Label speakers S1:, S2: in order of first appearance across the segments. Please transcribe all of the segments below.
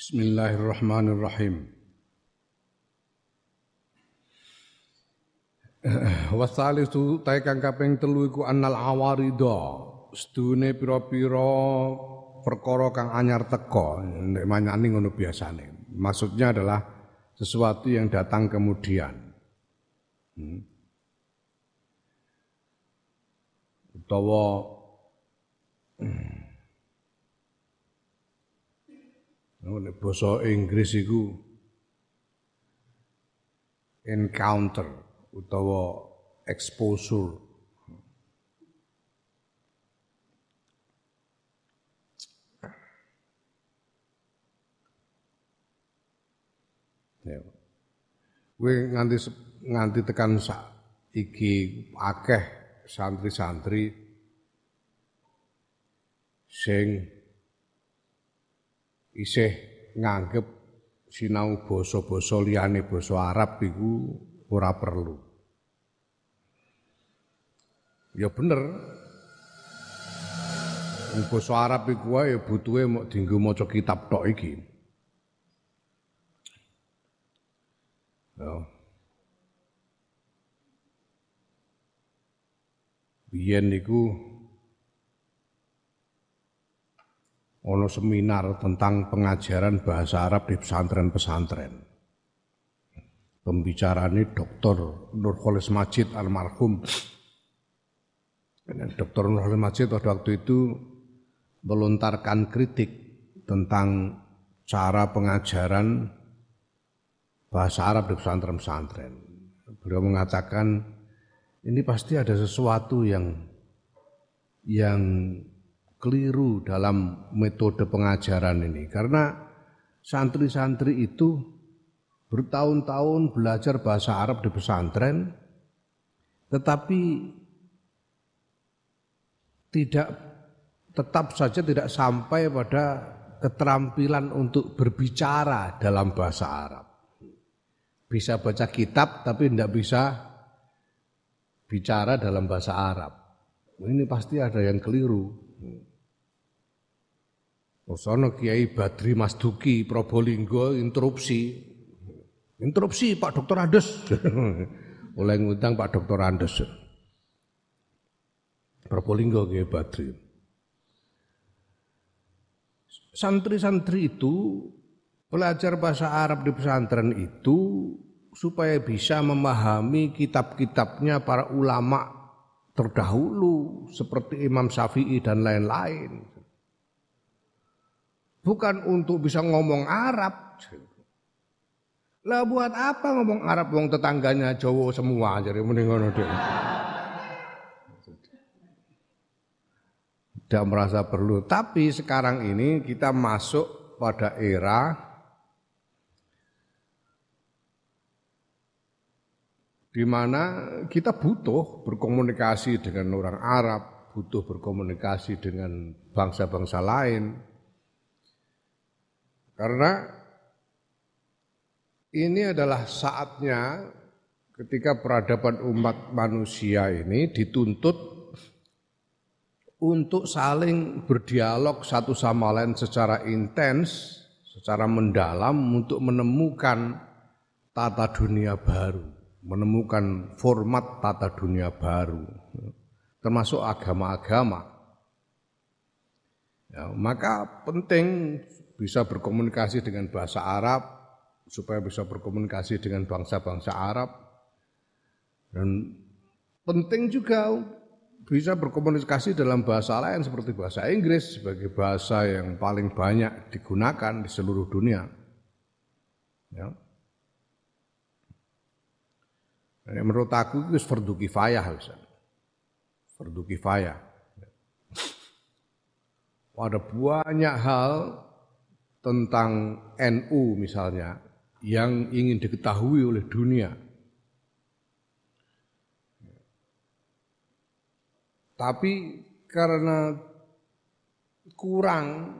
S1: Bismillahirrahmanirrahim. Wasalisu ta kang kaping telu iku annal awarida. Sedune pira-pira perkara kang anyar teka. Nek manyani ngono biasane. Maksudnya adalah sesuatu yang datang kemudian. Hmm. Utawa hmm. Nek basa Inggris iku encounter utawa exposure Ya. Kowe nganti nganti tekan sak iki akeh santri-santri sing isih nganggep sinau basa-basa liyane basa Arab iku ora perlu. Ya bener. Basa Arab iku wae butuhe mok dienggo maca kitab tok iki. Ya. Biyen niku ono seminar tentang pengajaran bahasa Arab di pesantren-pesantren pembicaraan Dr. Nurholis Majid almarhum. Dr. Nurholis Majid pada waktu itu melontarkan kritik tentang cara pengajaran bahasa Arab di pesantren-pesantren. Beliau mengatakan ini pasti ada sesuatu yang yang keliru dalam metode pengajaran ini karena santri-santri itu bertahun-tahun belajar bahasa Arab di pesantren, tetapi tidak tetap saja tidak sampai pada keterampilan untuk berbicara dalam bahasa Arab. Bisa baca kitab tapi tidak bisa bicara dalam bahasa Arab. Ini pasti ada yang keliru. Osono Kiai Badri Masduki Probolinggo interupsi Interupsi Pak Dokter Andes. Oleh ngundang Pak Dokter Andes. Probolinggo nggih Badri. Santri-santri itu belajar bahasa Arab di pesantren itu supaya bisa memahami kitab-kitabnya para ulama terdahulu seperti Imam Syafi'i dan lain-lain. Bukan untuk bisa ngomong Arab. Lah buat apa ngomong Arab wong tetangganya Jawa semua jadi mending ngono. Tidak merasa perlu. Tapi sekarang ini kita masuk pada era di mana kita butuh berkomunikasi dengan orang Arab, butuh berkomunikasi dengan bangsa-bangsa lain. Karena ini adalah saatnya ketika peradaban umat manusia ini dituntut untuk saling berdialog satu sama lain secara intens, secara mendalam untuk menemukan tata dunia baru, menemukan format tata dunia baru, termasuk agama-agama. Ya, maka penting bisa berkomunikasi dengan bahasa Arab, supaya bisa berkomunikasi dengan bangsa-bangsa Arab dan penting juga bisa berkomunikasi dalam bahasa lain seperti bahasa Inggris sebagai bahasa yang paling banyak digunakan di seluruh dunia. Ya. Menurut aku itu fardu kifayah misalnya. Fardu kifayah. Ada banyak hal tentang NU misalnya yang ingin diketahui oleh dunia. Tapi karena kurang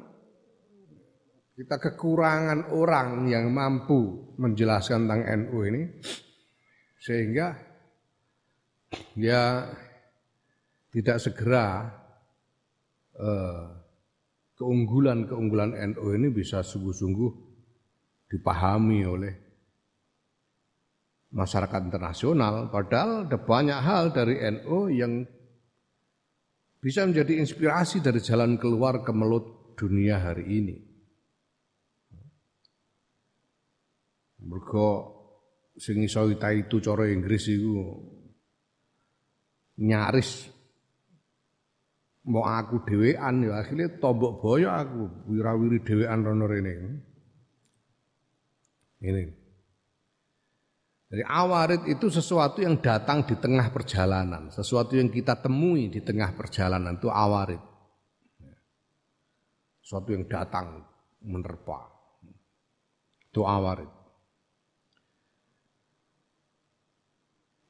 S1: kita kekurangan orang yang mampu menjelaskan tentang NU ini sehingga ya tidak segera eh, keunggulan-keunggulan NU ini bisa sungguh-sungguh dipahami oleh masyarakat internasional padahal ada banyak hal dari NU yang bisa menjadi inspirasi dari jalan keluar kemelut dunia hari ini. Mergo sing iso itu cara Inggris iku nyaris mau aku dhewean ya akhirnya tombok boyo aku wirawiri dhewean rono rene. Ini. Jadi awarit itu sesuatu yang datang di tengah perjalanan, sesuatu yang kita temui di tengah perjalanan itu awarit. Sesuatu yang datang menerpa. Itu awarit.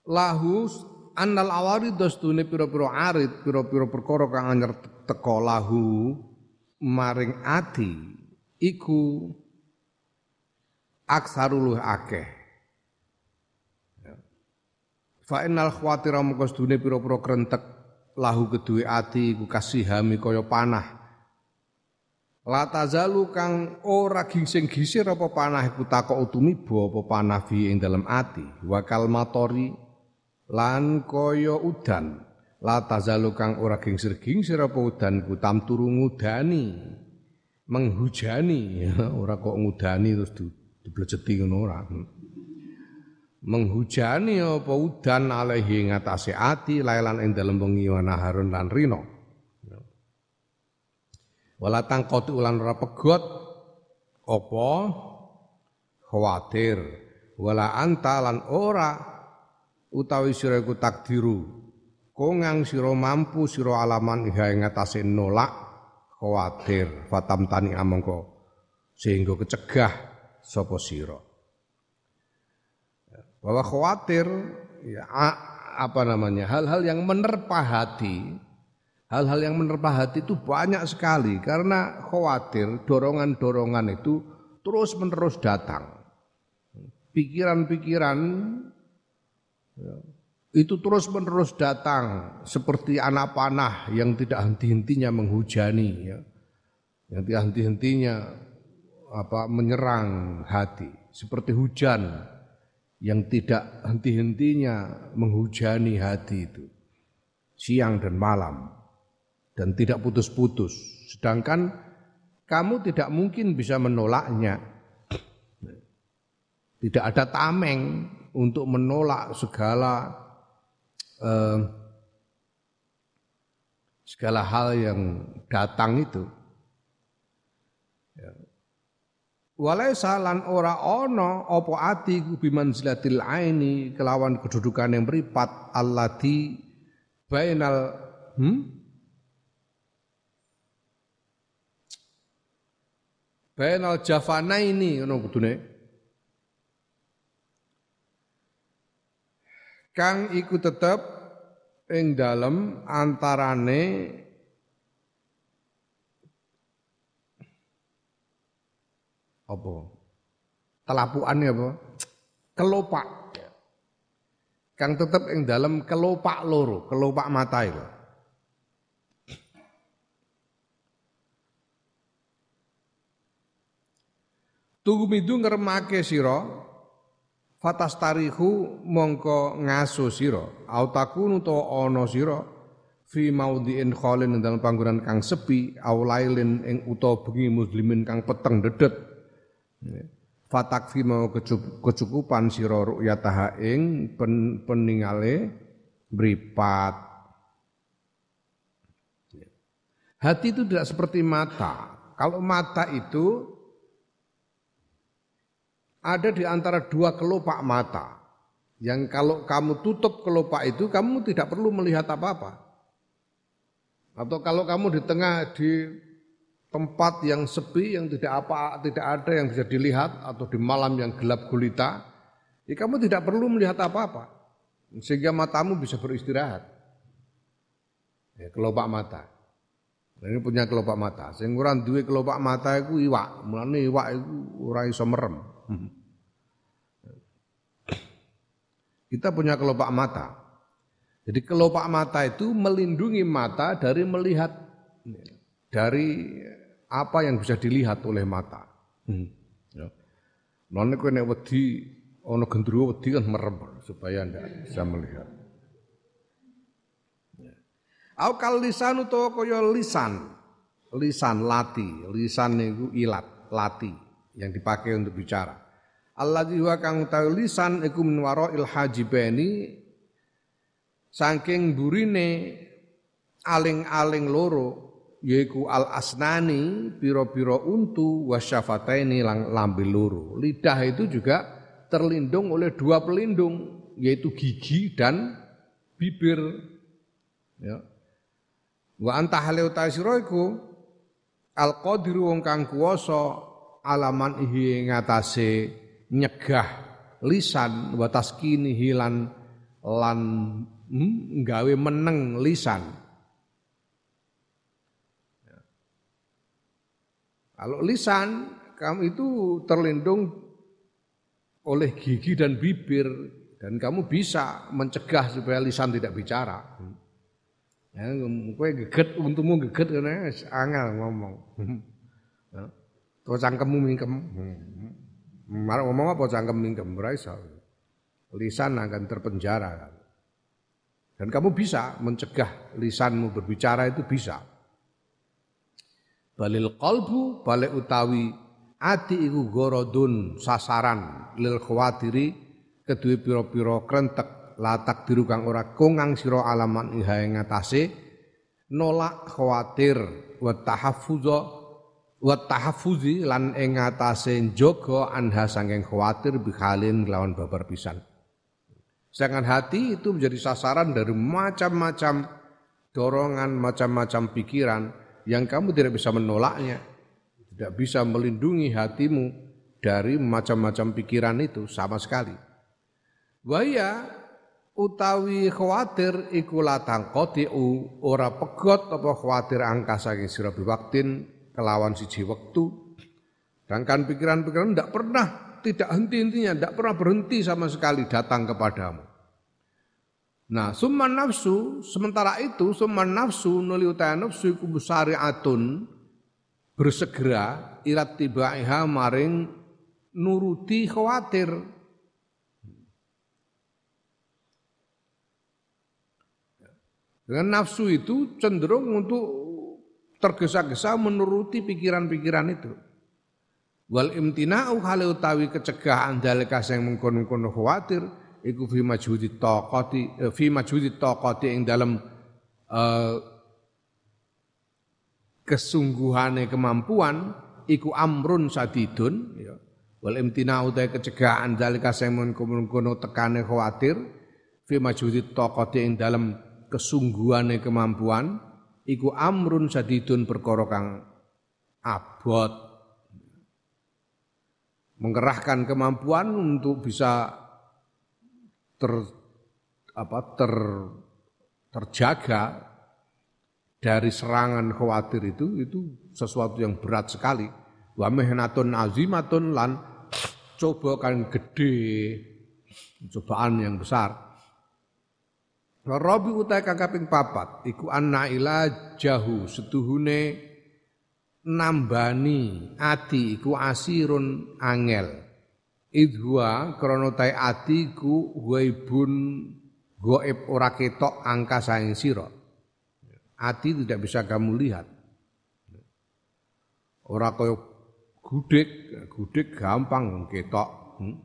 S1: Lahu annal awarid dostune pira-pira arid, pira-pira perkara kang anyer teka lahu maring ati iku aksaruluh akeh. Ya. Fa innal khawatira mengko sedune pira-pira krentek lahu kedue ati iku kasihami kaya panah. La tazalu kang ora gingsing gisir apa panah iku takok utumiba apa panah fi ing dalam ati. Wa kalmatori lan kaya udan. La tazalu kang ora gingsir-gingsir apa udan ku turu ngudani. Menghujani. Ya, ora kok ngudani terus diblejeti ngono ora. Menghujani apa udan alaihi ngatasé ati lailan ing dalem wengi harun lan rino ya. wala tangkotu ulan ora pegot apa? Khawatir. Wala anta lan ora utawi sira iku takdiru kongang sira mampu sira alaman iha ing atase nolak khawatir fatam tani amangka sehingga kecegah sapa sira bahwa khawatir ya apa namanya hal-hal yang menerpa hati hal-hal yang menerpa hati itu banyak sekali karena khawatir dorongan-dorongan itu terus menerus datang pikiran-pikiran Ya. Itu terus menerus datang seperti anak panah yang tidak henti-hentinya menghujani, ya. yang tidak henti-hentinya apa menyerang hati, seperti hujan yang tidak henti-hentinya menghujani hati itu siang dan malam dan tidak putus-putus. Sedangkan kamu tidak mungkin bisa menolaknya. Tidak ada tameng untuk menolak segala eh, segala hal yang datang itu. Ya. Walai salan ora ono opo ati biman zilatil aini kelawan kedudukan yang beripat allati bainal hmm? bainal jafana ini ngono kudune kang iku tetep ing dalem antarane apa? Telapukan apa? Kelopak. Kang tetep ing dalem kelopak loro kelopak mata itu. Tugumidu ngeremake sira fatas tarihu mongko ngaso sira. Au takunu to ana sira. Fi maudhi'in khalin dalam panggonan kang sepi au lailin ing utawa bengi muslimin kang peteng dedet. Fatak fi mau kecukupan sira ru'yataha ing pen, peningale mripat. Hati itu tidak seperti mata. Kalau mata itu ada di antara dua kelopak mata yang kalau kamu tutup kelopak itu kamu tidak perlu melihat apa-apa. Atau kalau kamu di tengah di tempat yang sepi yang tidak apa tidak ada yang bisa dilihat atau di malam yang gelap gulita, ya kamu tidak perlu melihat apa-apa. Sehingga matamu bisa beristirahat. Ya, kelopak mata. Nah, ini punya kelopak mata. Sing ora duwe kelopak mata iku iwak. Mulane iwak iku ora iso merem. Kita punya kelopak mata. Jadi kelopak mata itu melindungi mata dari melihat dari apa yang bisa dilihat oleh mata. Hmm. Ya. None kowe nek wedi ana gendruwo wedi kan merem supaya ndak bisa melihat. Ya. Au kal lisan utawa kaya lisan. Lisan lati, lisan niku ilat, lati yang dipakai untuk bicara. Allah huwa kang lisan iku min il hajibeni saking burine aling-aling loro yaiku al asnani piro-piro untu wasyafataini lang lambe loro. Lidah itu juga terlindung oleh dua pelindung yaitu gigi dan bibir. Ya. Wa anta hale utasira iku al qadiru wong kang kuwasa alaman ihi ngatasé nyegah lisan wa taskini hilan lan hmm, gawe meneng lisan Kalau lisan kamu itu terlindung oleh gigi dan bibir dan kamu bisa mencegah supaya lisan tidak bicara. Ya, kowe geget untumu geget karena angel ngomong. To cangkemmu mingkem. Marah ngomong apa cangkem mingkem ora iso. Lisan akan terpenjara. Dan kamu bisa mencegah lisanmu berbicara itu bisa balil qalbu balik utawi ati iku gorodun sasaran lil khawatiri kedue pira-pira krentek latak biru kang ora kongang sira alaman iha ing ngatasé nolak khawatir wa wa tahaffuzi lan ing ngatasé njaga anha sanging khawatir bihalin lawan babar pisan Sedangkan hati itu menjadi sasaran dari macam-macam dorongan, macam-macam pikiran yang kamu tidak bisa menolaknya, tidak bisa melindungi hatimu dari macam-macam pikiran itu sama sekali. Waya utawi khawatir iku latang kotiu ora pegot apa khawatir angka saking waktin kelawan siji wektu. Sedangkan pikiran-pikiran tidak pernah tidak henti-hentinya, tidak pernah berhenti sama sekali datang kepadamu. Nah, summan nafsu, sementara itu summan nafsu nuli utaya nafsu iku atun bersegera irat tibaiha maring nuruti khawatir. Dengan nafsu itu cenderung untuk tergesa-gesa menuruti pikiran-pikiran itu. Wal imtina'u hale utawi kecegahan dalika sing mengkono-kono khawatir iku fi majhudi taqati eh, fi majhudi taqati ing dalam uh, kesungguhane kemampuan iku amrun sadidun ya wal imtina utai kecegahan dalika semun kono tekane khawatir fi majhudi taqati ing dalam kesungguhane kemampuan iku amrun sadidun perkara kang abot mengerahkan kemampuan untuk bisa ter apa ter terjaga dari serangan khawatir itu itu sesuatu yang berat sekali. Wa mihnatun azimatun lan coba kan gede cobaan yang besar. Rabi utai kakaping papat. Iku anna ila jahu setuhune nambani ati. Iku asirun angel. Idhua krana tae ati ku ghaibun gaib ora ketok angka saing sira. Ati tidak bisa kamu lihat. Ora kaya gudeg gudeg gampang ketok hmm.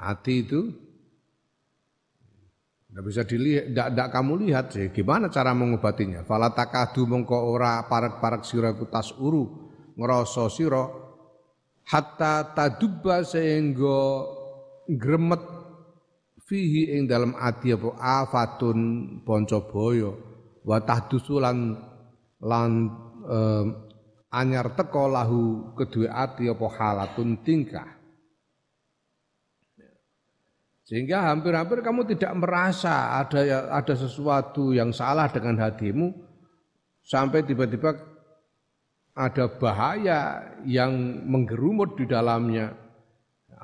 S1: hati itu tidak bisa dilihat, tidak, tidak kamu lihat sih. Gimana cara mengobatinya? Falatakadu mongko ora parak-parak sira tas uru ngerasa sira. Hatta tadubba sehingga gremet fihi ing dalam ati apa? Afatun ponco boyo wa tahdusulan lan eh, anyar teko lahu kedua ati apa? Halatun tingkah sehingga hampir-hampir kamu tidak merasa ada ada sesuatu yang salah dengan hatimu sampai tiba-tiba ada bahaya yang menggerumut di dalamnya.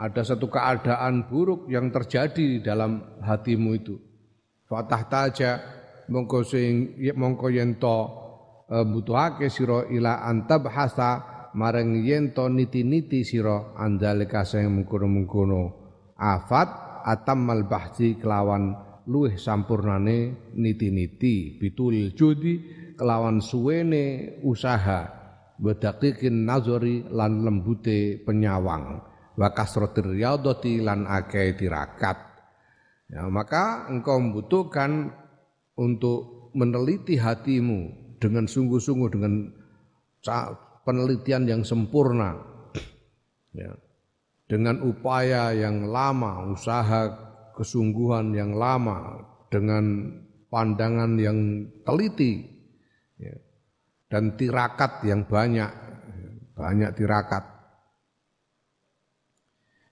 S1: Ada satu keadaan buruk yang terjadi dalam hatimu itu. Fatah taja mongko sing mongko yen to e, butuhake sira ila antabhasa marang yen to niti-niti sira andalika sing mengkono-mengkono afat atammal bahsi kelawan luwih sampurnane niti-niti. Bitul judi kelawan suwene usaha. Wadaqiqin nazari lan lembute penyawang. Wa kasratir lan akeh tirakat. Ya maka engkau membutuhkan untuk meneliti hatimu dengan sungguh-sungguh dengan penelitian yang sempurna. Ya dengan upaya yang lama usaha kesungguhan yang lama dengan pandangan yang teliti ya, dan tirakat yang banyak banyak tirakat.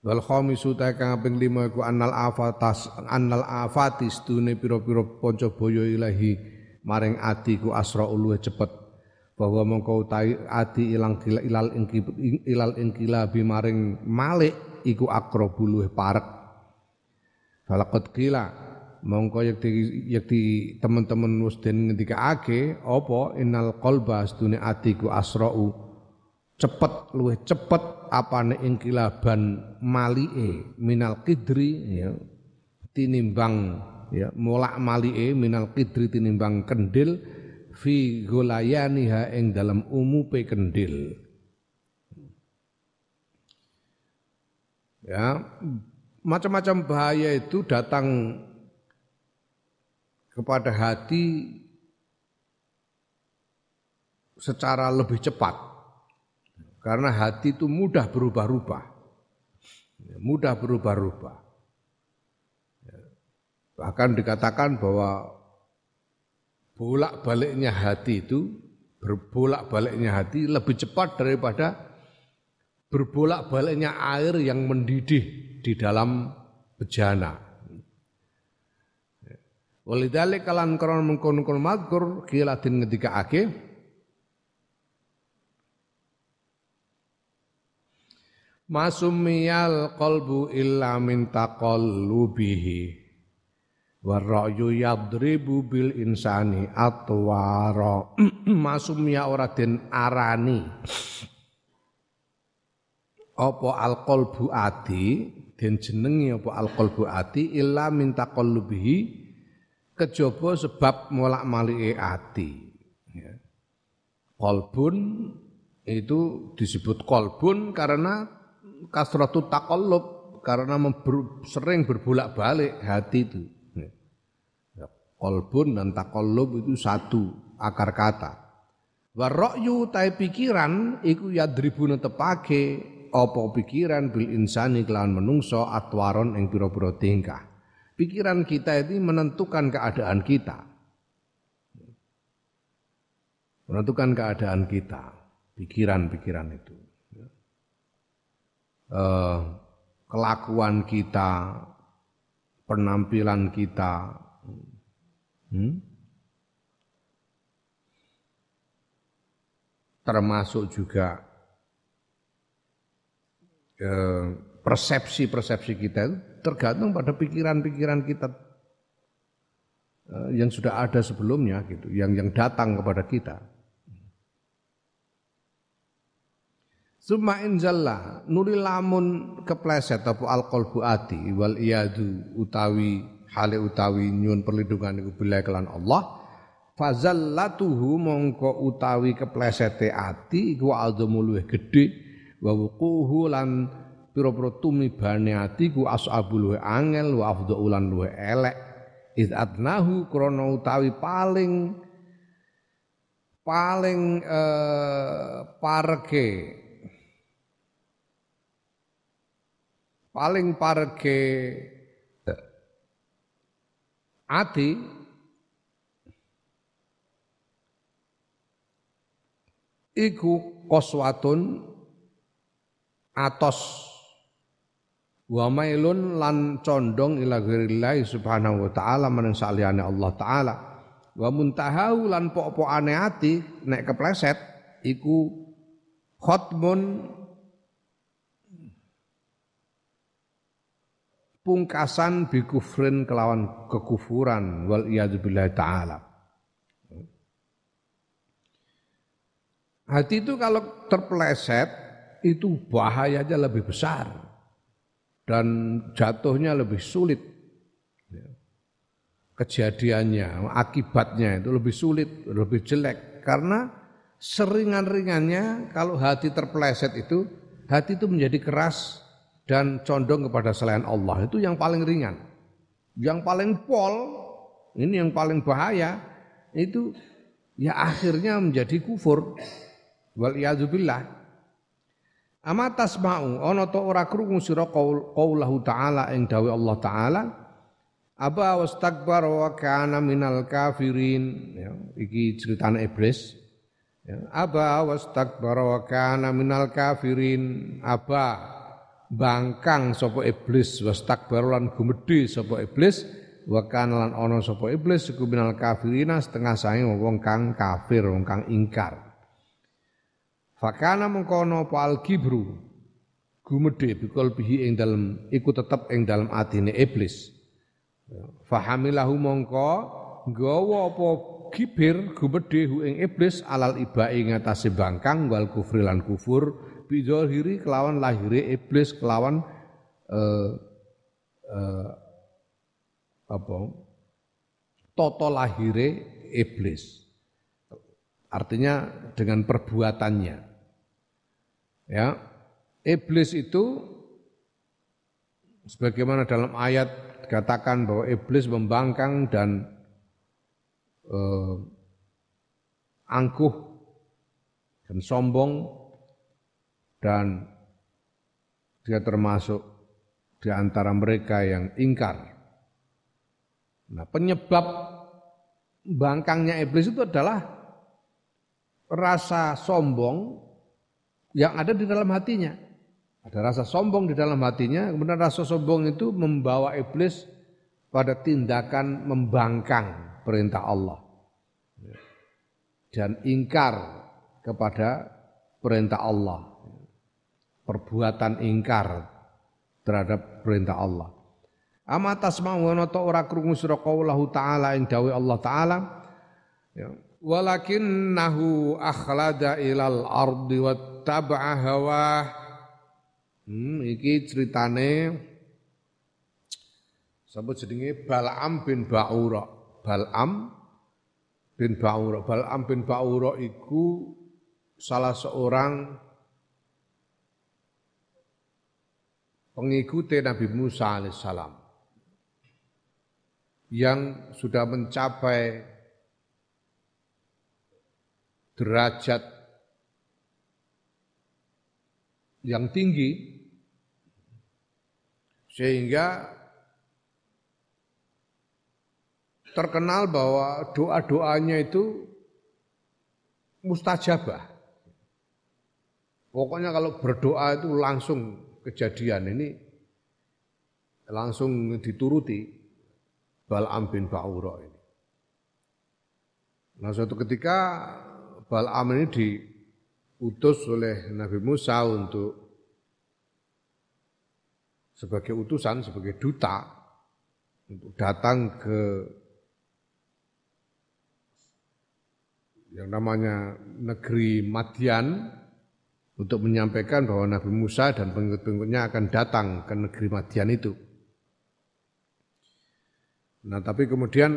S1: Wal khamisu ta kang ping 5 iku annal afatas annal afatis tune pira-pira panca boyo ilahi maring ati ku asra uluwe cepet bahwa mongko utahi ati ilang gila ilal ingki ilal ingkila bi maring malik iku akrabu luweh parek. Falaqad gila mongko yakti yakti teman-teman wis den ngendikake apa innal qalba astune ati ku asra'u cepet luweh cepet apane ingkilaban malike minal qidri ya tinimbang ya molak malike minal qidri tinimbang kendil fi golayaniha ing dalam umupe kendil. Ya macam-macam bahaya itu datang kepada hati secara lebih cepat. Karena hati itu mudah berubah-ubah. Mudah berubah-ubah. Bahkan dikatakan bahwa bolak-baliknya hati itu berbolak-baliknya hati lebih cepat daripada berbolak-baliknya air yang mendidih di dalam bejana. Walidalik kalan krono mengkono-kono madkur kilatin ngetika ake Masumiyal qalbu illa min taqallubihi Warra'yu yadribu bil insani atwara masumya ora den arani. Apa alqalbu ati? Den jenengi apa alqalbu ati? Illa min taqallubihi. Kejaba sebab molak-malike ati. Ya. Kolbun itu disebut kolbun karena kasratu takallub karena sering berbolak-balik hati itu Kolbun dan takallub itu satu akar kata. Warokyu tai pikiran iku yadribu tepake apa pikiran bil insani kelawan menungso atwaron ing pira-pira tingkah. Pikiran kita ini menentukan keadaan kita. Menentukan keadaan kita, pikiran-pikiran itu. Uh, kelakuan kita, penampilan kita, Hmm? Termasuk juga eh, persepsi-persepsi kita itu tergantung pada pikiran-pikiran kita eh, yang sudah ada sebelumnya gitu, yang yang datang kepada kita. Suma inzalla nuri lamun kepleset apa alqalbu ati wal iyadu utawi hale utawi nyun perlindungan iku bila kelan Allah fazallatuhu mongko utawi keplesete ati iku azamu luwih gedhe wa wuquhu lan pira-pira tumibane ati ku ashabul angel wa afdhulan luwih elek. Id adnahu krana utawi paling paling eh, parke paling parke ati iku koswatun atos wa mailun lan condong ila ghairillah subhanahu wa taala meneng saliyane Allah taala. Wa muntahahu lan pok-pokane ati nek kepleset iku khotmun pungkasan bi kufrin kelawan kekufuran wal iyadzubillahi taala Hati itu kalau terpeleset itu bahayanya lebih besar dan jatuhnya lebih sulit. Ya. Kejadiannya, akibatnya itu lebih sulit, lebih jelek karena seringan-ringannya kalau hati terpeleset itu hati itu menjadi keras dan condong kepada selain Allah. Itu yang paling ringan. Yang paling pol ini yang paling bahaya itu ya akhirnya menjadi kufur. Wal billah. Ama tasma'u ana to ora krungu sira qaulahu ta'ala ing dawuh Allah taala aba wastakbar wa kana minal kafirin. Ya, iki ceritane iblis. Ya, aba wastakbar wa kana minal kafirin. Aba bangkang sapa iblis wastakbar lan gumedhe sapa iblis wa kana lan ana sapa iblis iku minal kafirina setengah sae wong kang kafir wong kang ingkar Fakana mengkono apa al-kibru gumedhe bikol bihi ing dalem iku tetep ing dalem atine iblis. Fahamilahu mongko nggawa apa kibir gumedhe ing iblis alal ibai ngatasé bangkang wal kufri lan kufur bidzahiri kelawan lahire iblis kelawan uh, uh, apa? Toto lahire iblis. Artinya dengan perbuatannya. Ya, iblis itu sebagaimana dalam ayat dikatakan bahwa iblis membangkang dan eh, angkuh dan sombong dan dia termasuk di antara mereka yang ingkar. Nah, penyebab bangkangnya iblis itu adalah rasa sombong yang ada di dalam hatinya. Ada rasa sombong di dalam hatinya, kemudian rasa sombong itu membawa iblis pada tindakan membangkang perintah Allah. Dan ingkar kepada perintah Allah. Perbuatan ingkar terhadap perintah Allah. Ama tasma'u wa ora krungu sira ta'ala ing dawuh Allah taala ya. Walakinnahu akhlada ilal ardi wattaba'a hawa hmm, iki ceritane sapa jenenge? Bal'am bin Ba'ura. Bal'am bin Ba'ura. Bal'am bin Ba'ura iku salah seorang pengikuti Nabi Musa alaihissalam yang sudah mencapai derajat yang tinggi sehingga terkenal bahwa doa-doanya itu mustajabah. Pokoknya kalau berdoa itu langsung kejadian ini langsung dituruti Bal'am bin Ba'ura ini. Nah suatu ketika Bal'am ini diutus oleh Nabi Musa untuk sebagai utusan, sebagai duta untuk datang ke yang namanya negeri Madian untuk menyampaikan bahwa Nabi Musa dan pengikut-pengikutnya akan datang ke negeri Madian itu. Nah, tapi kemudian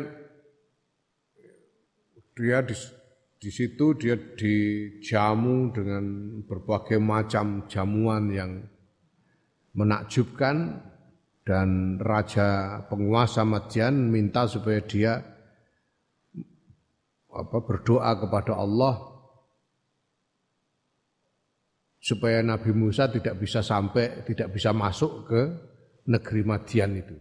S1: dia di situ dia dijamu dengan berbagai macam jamuan yang menakjubkan dan raja penguasa Madian minta supaya dia apa berdoa kepada Allah supaya Nabi Musa tidak bisa sampai tidak bisa masuk ke negeri Madian itu.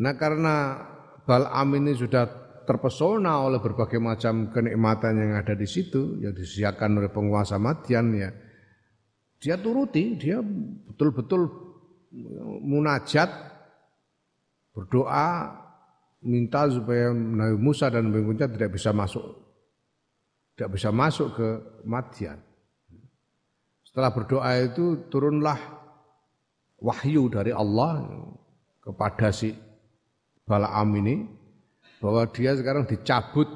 S1: Nah karena Bal'am ini sudah terpesona oleh berbagai macam kenikmatan yang ada di situ yang disediakan oleh penguasa Madian ya dia turuti dia betul-betul munajat berdoa minta supaya Nabi Musa dan pengikutnya tidak bisa masuk tidak bisa masuk ke Madian setelah berdoa itu turunlah wahyu dari Allah kepada si Balaam ini bahwa dia sekarang dicabut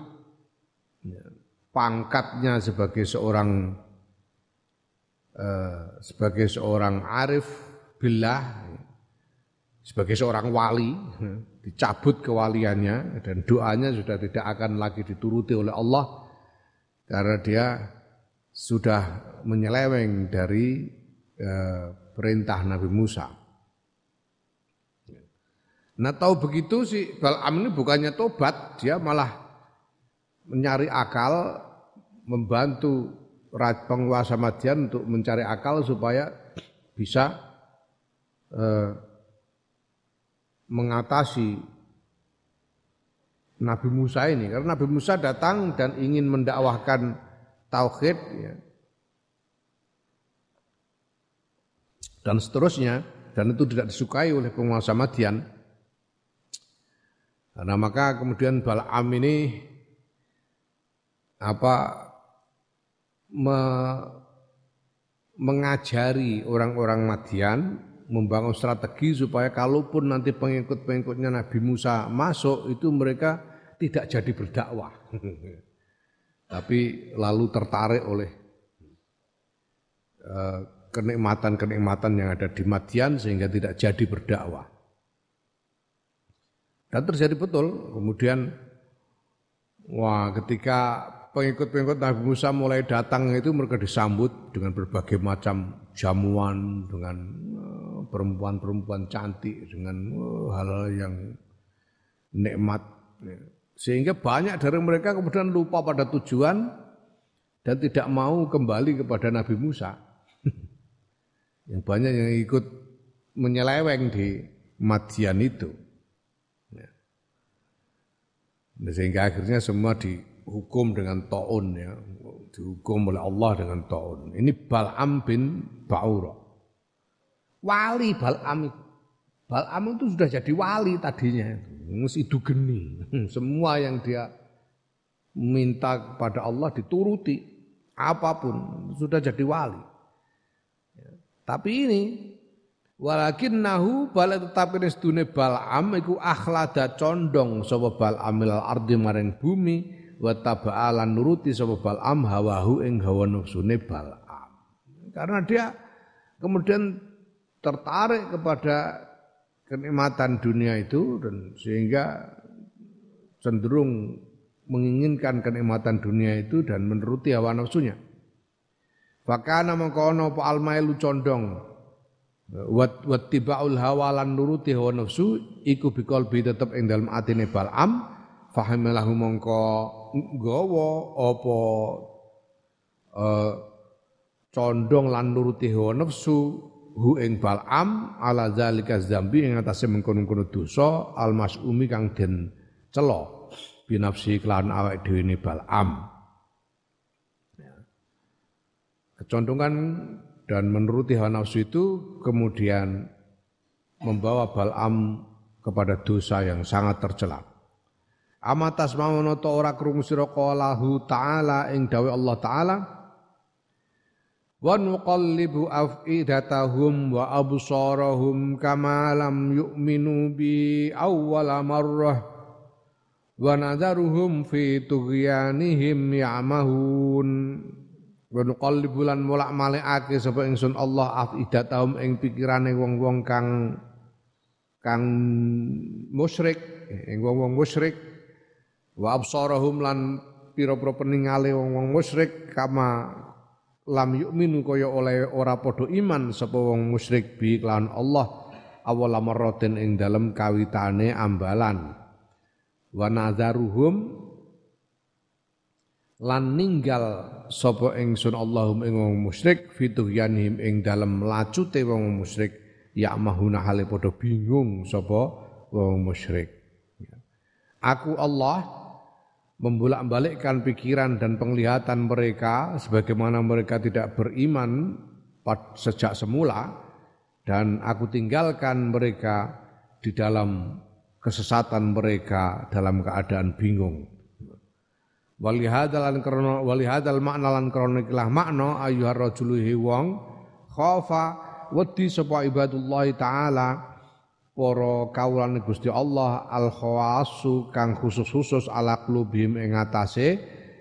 S1: ya, pangkatnya sebagai seorang eh, sebagai seorang arif billah sebagai seorang wali dicabut kewaliannya dan doanya sudah tidak akan lagi dituruti oleh Allah karena dia sudah menyeleweng dari eh, perintah Nabi Musa. Nah tahu begitu sih Bal'am ini bukannya tobat, dia malah mencari akal, membantu penguasa Madian untuk mencari akal supaya bisa eh, mengatasi Nabi Musa ini. Karena Nabi Musa datang dan ingin mendakwahkan tauhid ya. dan seterusnya dan itu tidak disukai oleh penguasa Madian Nah, maka kemudian Balaam ini apa me, mengajari orang-orang Madian membangun strategi supaya kalaupun nanti pengikut-pengikutnya Nabi Musa masuk itu mereka tidak jadi berdakwah. Tapi lalu tertarik oleh eh, kenikmatan-kenikmatan yang ada di Madian sehingga tidak jadi berdakwah. Dan terjadi betul. Kemudian wah ketika pengikut-pengikut Nabi Musa mulai datang itu mereka disambut dengan berbagai macam jamuan, dengan eh, perempuan-perempuan cantik, dengan eh, hal-hal yang nikmat. Sehingga banyak dari mereka kemudian lupa pada tujuan dan tidak mau kembali kepada Nabi Musa. yang banyak yang ikut menyeleweng di Madian itu. Nah, sehingga akhirnya semua dihukum dengan taun ya, dihukum oleh Allah dengan taun. Ini Bal'am bin Ba'ura. Wali Bal'am itu. Bal'am itu sudah jadi wali tadinya. Itu geni. Semua yang dia minta kepada Allah dituruti. Apa pun. Sudah jadi wali. Ya. Tapi ini Walakin nahu bala tetapi sedune Bal'am iku akhlada condong sapa Bal'am ilal ardi maring bumi wa taba'alan nuruti sapa Bal'am hawahu ing hawa nafsune Bal'am. Karena dia kemudian tertarik kepada kenikmatan dunia itu dan sehingga cenderung menginginkan kenikmatan dunia itu dan menuruti hawa nafsunya. Fakana mengkono pa almailu condong wat wattibaul hawa lan nuruti hawa nafsu iku biqalbi tetep ing dalem atine Bal'am fahamalahu mongko gawa apa uh, condong lan nuruti hawa nafsu hu ing Bal'am ala zalika zambi ing atase mengkono-kono dosa al masumi kang den celo binafsi klan awake dhewe ne Bal'am ya. kecondongan dan menuruti hawa nafsu itu kemudian membawa Bal'am kepada dosa yang sangat tercela. Amatas mamono to ora krungu sira ta'ala ing dawe Allah taala wa nuqallibu afidatahum wa absarahum kama lam yu'minu bi awwala marrah. Wa nadharuhum fi tughyanihim ya'mahun. Wa nuqallibu lan mulak malikake sapa ingsun Allah afidatahum ing pikirane wong-wong kang kang musyrik, ing wong-wong musyrik. Wa absarahum lan pira-pira peningale wong-wong musyrik kama lam yu'minu kaya oleh ora padha iman sapa wong musyrik bi lan Allah awal marratin ing dalem kawitane ambalan. Wa nadzaruhum lan ninggal sapa ingsun Allahum ing wong musyrik fituhyanihim ing dalem lacute wong musyrik ya mahuna hale padha bingung sapa wong musyrik. Aku Allah membolak-balikkan pikiran dan penglihatan mereka sebagaimana mereka tidak beriman sejak semula dan aku tinggalkan mereka di dalam kesesatan mereka dalam keadaan bingung. Walihadal lan krana walihadal makna lan ikilah makna ayuhar rajulu wong khafa wedi sapa ibadullah taala para kawulane Gusti Allah al khawasu kang khusus-khusus ala qulubihim ing atase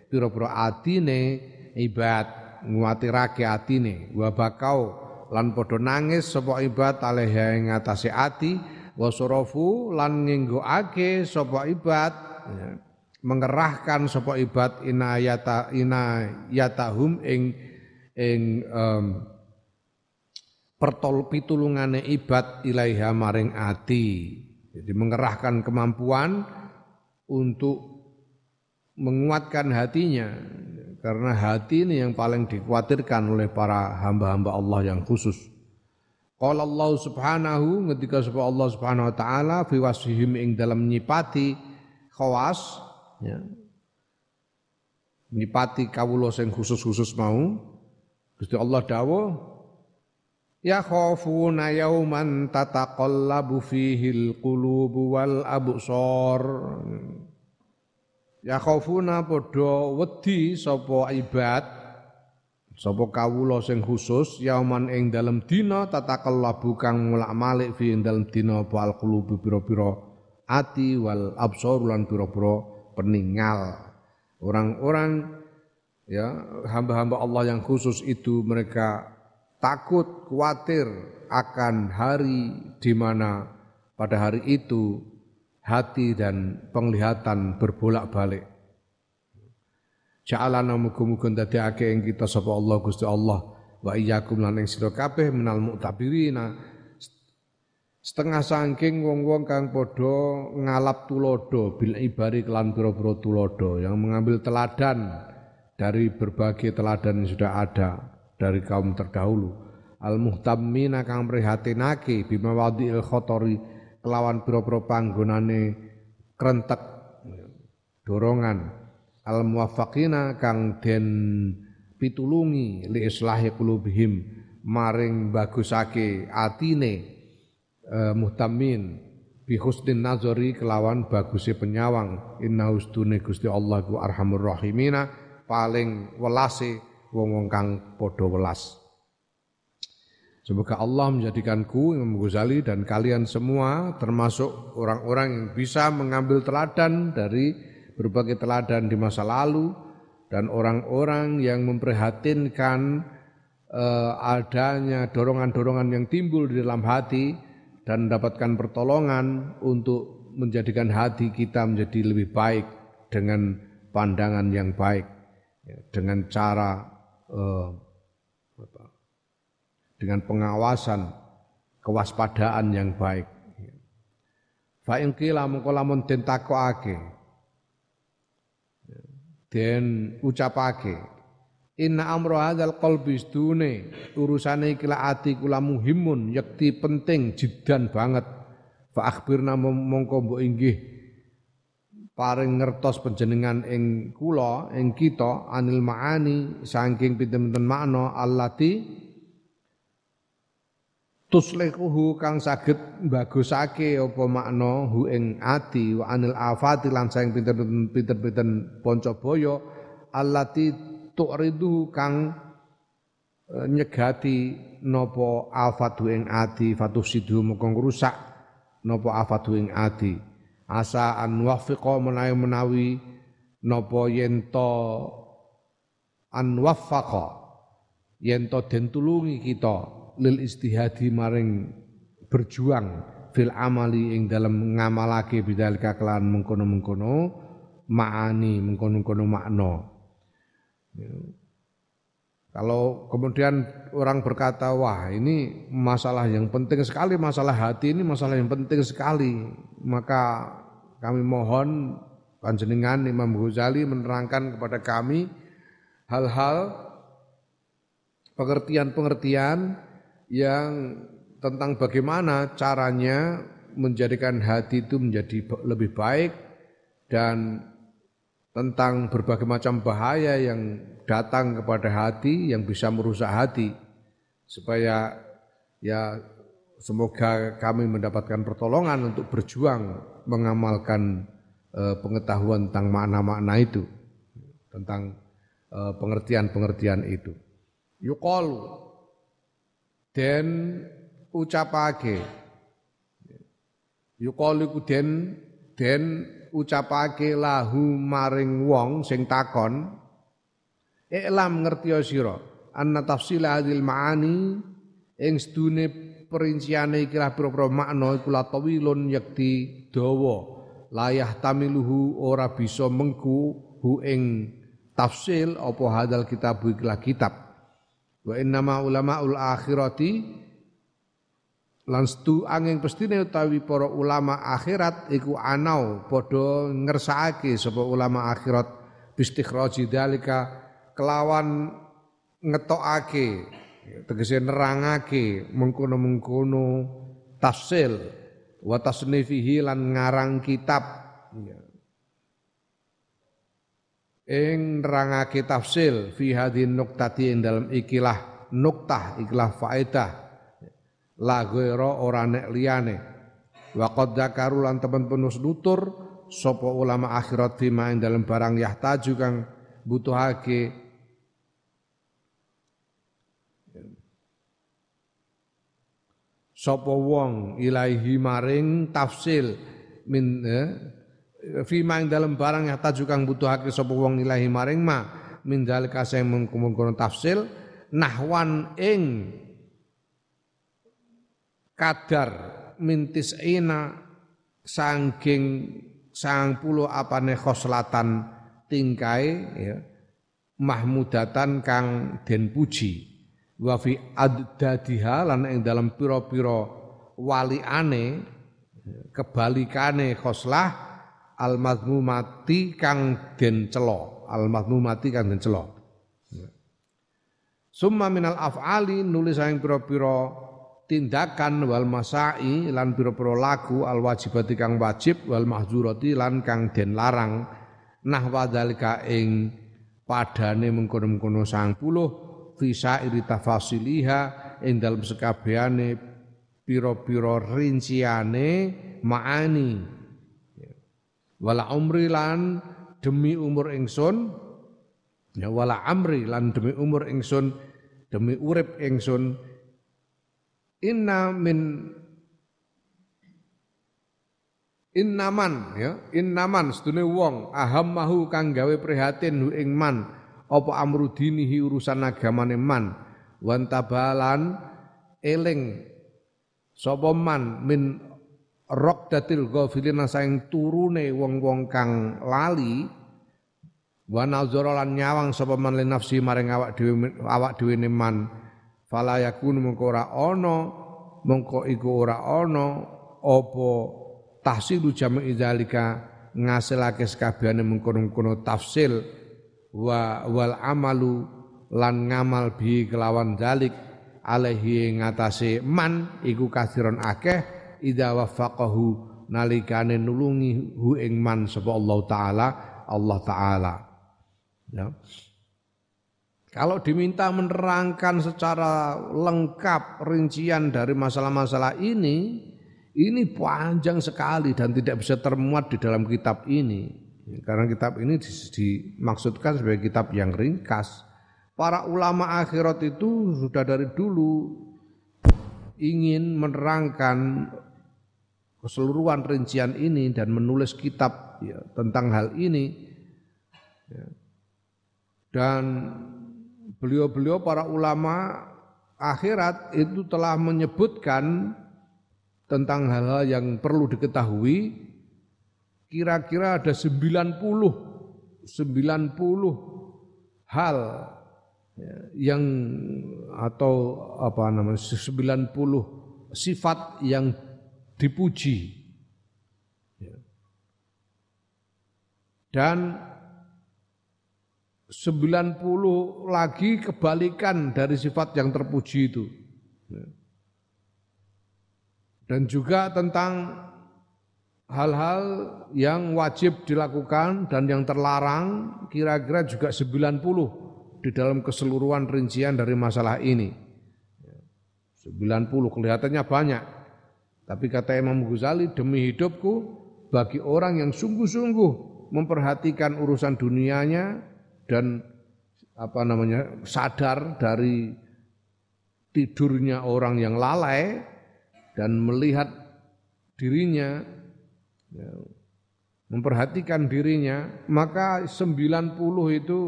S1: pira-pira atine ibad nguatirake atine wa bakau lan padha nangis sapa ibad alaiha ing atase ati wa surafu lan nginggokake sapa ibad mengerahkan sapa ibad inayata inayatahum ing ing um, pertol pitulungane ibad ilaiha maring ati jadi mengerahkan kemampuan untuk menguatkan hatinya karena hati ini yang paling dikhawatirkan oleh para hamba-hamba Allah yang khusus. Qala Allah Subhanahu ketika sebab Allah Subhanahu wa taala fi wasihim ing dalam nyipati khawas ya. Nyipati kawula sing khusus-khusus mau Gusti Allah dawuh Ya khafuna yauman tataqallabu fihil qulubu wal absar. Ya khafuna padha wedi sapa ibad sapa kawula sing khusus yauman ing dalem dina tataqallabu kang mulak-malik fi ing dalem dina apa al qulubu pira-pira ati wal absar lan pira-pira peninggal orang-orang ya hamba-hamba Allah yang khusus itu mereka takut khawatir akan hari di mana pada hari itu hati dan penglihatan berbolak-balik. Ja'alana muga-muga ndadekake ing kita sapa Allah Gusti Allah. Wa iyyakum lan ing sira kabeh minal mu'tabirina. Setengah saking wong-wong kang padha ngalap tulodo bil ibari kelan pira-pira tulodo yang mengambil teladan dari berbagai teladan yang sudah ada dari kaum terdahulu. Al muhtammina kang prihatinake bima wadil khotori kelawan pira-pira panggonane krentek dorongan. Al muwaffaqina kang den pitulungi li islahi qulubihim maring bagusake atine uh, muhtamin bi husnin nazari kelawan baguse penyawang. Inna ustune Gusti Allah ku arhamur rahimina paling welase wong-wong kang padha welas. Semoga Allah menjadikanku Imam Ghazali dan kalian semua termasuk orang-orang yang bisa mengambil teladan dari berbagai teladan di masa lalu dan orang-orang yang memprihatinkan uh, adanya dorongan-dorongan yang timbul di dalam hati dan mendapatkan pertolongan untuk menjadikan hati kita menjadi lebih baik dengan pandangan yang baik ya, dengan cara uh, dengan pengawasan kewaspadaan yang baik. Fa in qila mengko lamun den takokake den ucapake inna amra hadzal qalbi stune urusane iki ati kula muhimun yakti penting jidan banget fa akhbirna mongko mbok inggih paring ngertos panjenengan ing kula ing kita anil maani saking pinten-pinten makna allati tuslekuhu kang saged bagusake apa makna hu ing ati wa anil afati lan saing pinter-pinter panca baya allati tu'ridu kang e, nyegati napa afatu ing ati fatusidu moko ngrusak napa afatu ing ati asa an wafiqa menawi menawi napa yen to an wafaqa yen to den tulungi kita lil istihadi maring berjuang fil amali ing dalam ngamalake bidzalika kelan mengkono-mengkono maani mengkono-mengkono makna. Kalau kemudian orang berkata, wah ini masalah yang penting sekali, masalah hati ini masalah yang penting sekali, maka kami mohon panjenengan Imam Ghazali menerangkan kepada kami hal-hal pengertian-pengertian yang tentang bagaimana caranya menjadikan hati itu menjadi lebih baik dan tentang berbagai macam bahaya yang datang kepada hati yang bisa merusak hati. Supaya ya semoga kami mendapatkan pertolongan untuk berjuang mengamalkan eh, pengetahuan tentang makna-makna itu tentang eh, pengertian-pengertian itu. Yuqalu den ucapake. Yuqalu den den ucapake lahu maring wong sing takon Iklam ngerti sira anna tafsil hadil ma'ani ing sedune perinciane iki lah pira-pira makna iku la tawilun yakti dawa. Layah tamiluhu ora bisa mengku hu ing tafsil apa hadal kitab ikilah kitab. Wa innama ulamaul akhirati lan stu angin pestine utawi para ulama akhirat iku anau padha ngersakake sapa ulama akhirat. Bistikhraji dalika kelawan ngetokake tegese nerangake mengkono-mengkono tafsil wa tasnifihi lan ngarang kitab. Ing nerangake tafsil fi hadhin nuktati ing dalam ikilah nuktah ikilah faedah. La ghaira ora nek liyane. Wa qad dzakaru lan temen penus nutur sapa ulama akhirat fima ing dalam barang yahtaju kang butuhake sapa wong ilahi maring tafsil min eh, fima ing dalam barang yahtaju kang butuhake sapa wong ilahi maring ma min dalika sing mengkono tafsil nahwan ing kadar mintis ina sangking sang puluh apane khoslatan tingkai ya, mahmudatan kang den puji wa fi addadiha lan ing dalam pira-pira waliane kebalikane khoslah al madmumati kang den celo al madmumati kang den celo summa minal af'ali nulis ing pira-pira tindakan wal masai lan pira-pira lagu al wajibati kang wajib wal mahzurati lan kang den larang nah wadzalika ing padane mengkono-mengkono 90 fi sairi tafasiliha ing dalem sekabehane pira-pira rinciane maani. Wala umri lan demi umur ingsun ya wala amri lan demi umur ingsun demi urip ingsun. Inna min innaman ya innaman sedune wong ahammahu kang gawe prihatin ing man apa amrudinihi urusan agamane man? Wantabalan eling sapa man min rokdatil ghafilina saing turune wong-wong kang lali wa nazara nyawang sapa man nafsi maring awak dhewe awak dhewe man. Fala yakun mengko ora ana mengko iku ora ana apa tahsilu jami' zalika ngasilake sekabehane mengkono-kono tafsil wa wal amalu lan ngamal bi kelawan dalik alaihi ngatasé man iku kasiron akeh idza waffaqahu nalikane nulungi hu ing man sapa Allah taala Allah taala ya kalau diminta menerangkan secara lengkap rincian dari masalah-masalah ini, ini panjang sekali dan tidak bisa termuat di dalam kitab ini. Karena kitab ini dimaksudkan sebagai kitab yang ringkas. Para ulama akhirat itu sudah dari dulu ingin menerangkan keseluruhan rincian ini dan menulis kitab ya, tentang hal ini. Ya. Dan beliau-beliau para ulama akhirat itu telah menyebutkan tentang hal-hal yang perlu diketahui kira-kira ada 90 90 hal ya, yang atau apa namanya 90 sifat yang dipuji ya. dan 90 lagi kebalikan dari sifat yang terpuji itu. Dan juga tentang hal-hal yang wajib dilakukan dan yang terlarang kira-kira juga 90 di dalam keseluruhan rincian dari masalah ini. 90 kelihatannya banyak. Tapi kata Imam Ghazali demi hidupku bagi orang yang sungguh-sungguh memperhatikan urusan dunianya dan apa namanya sadar dari tidurnya orang yang lalai dan melihat dirinya ya, memperhatikan dirinya, maka 90 itu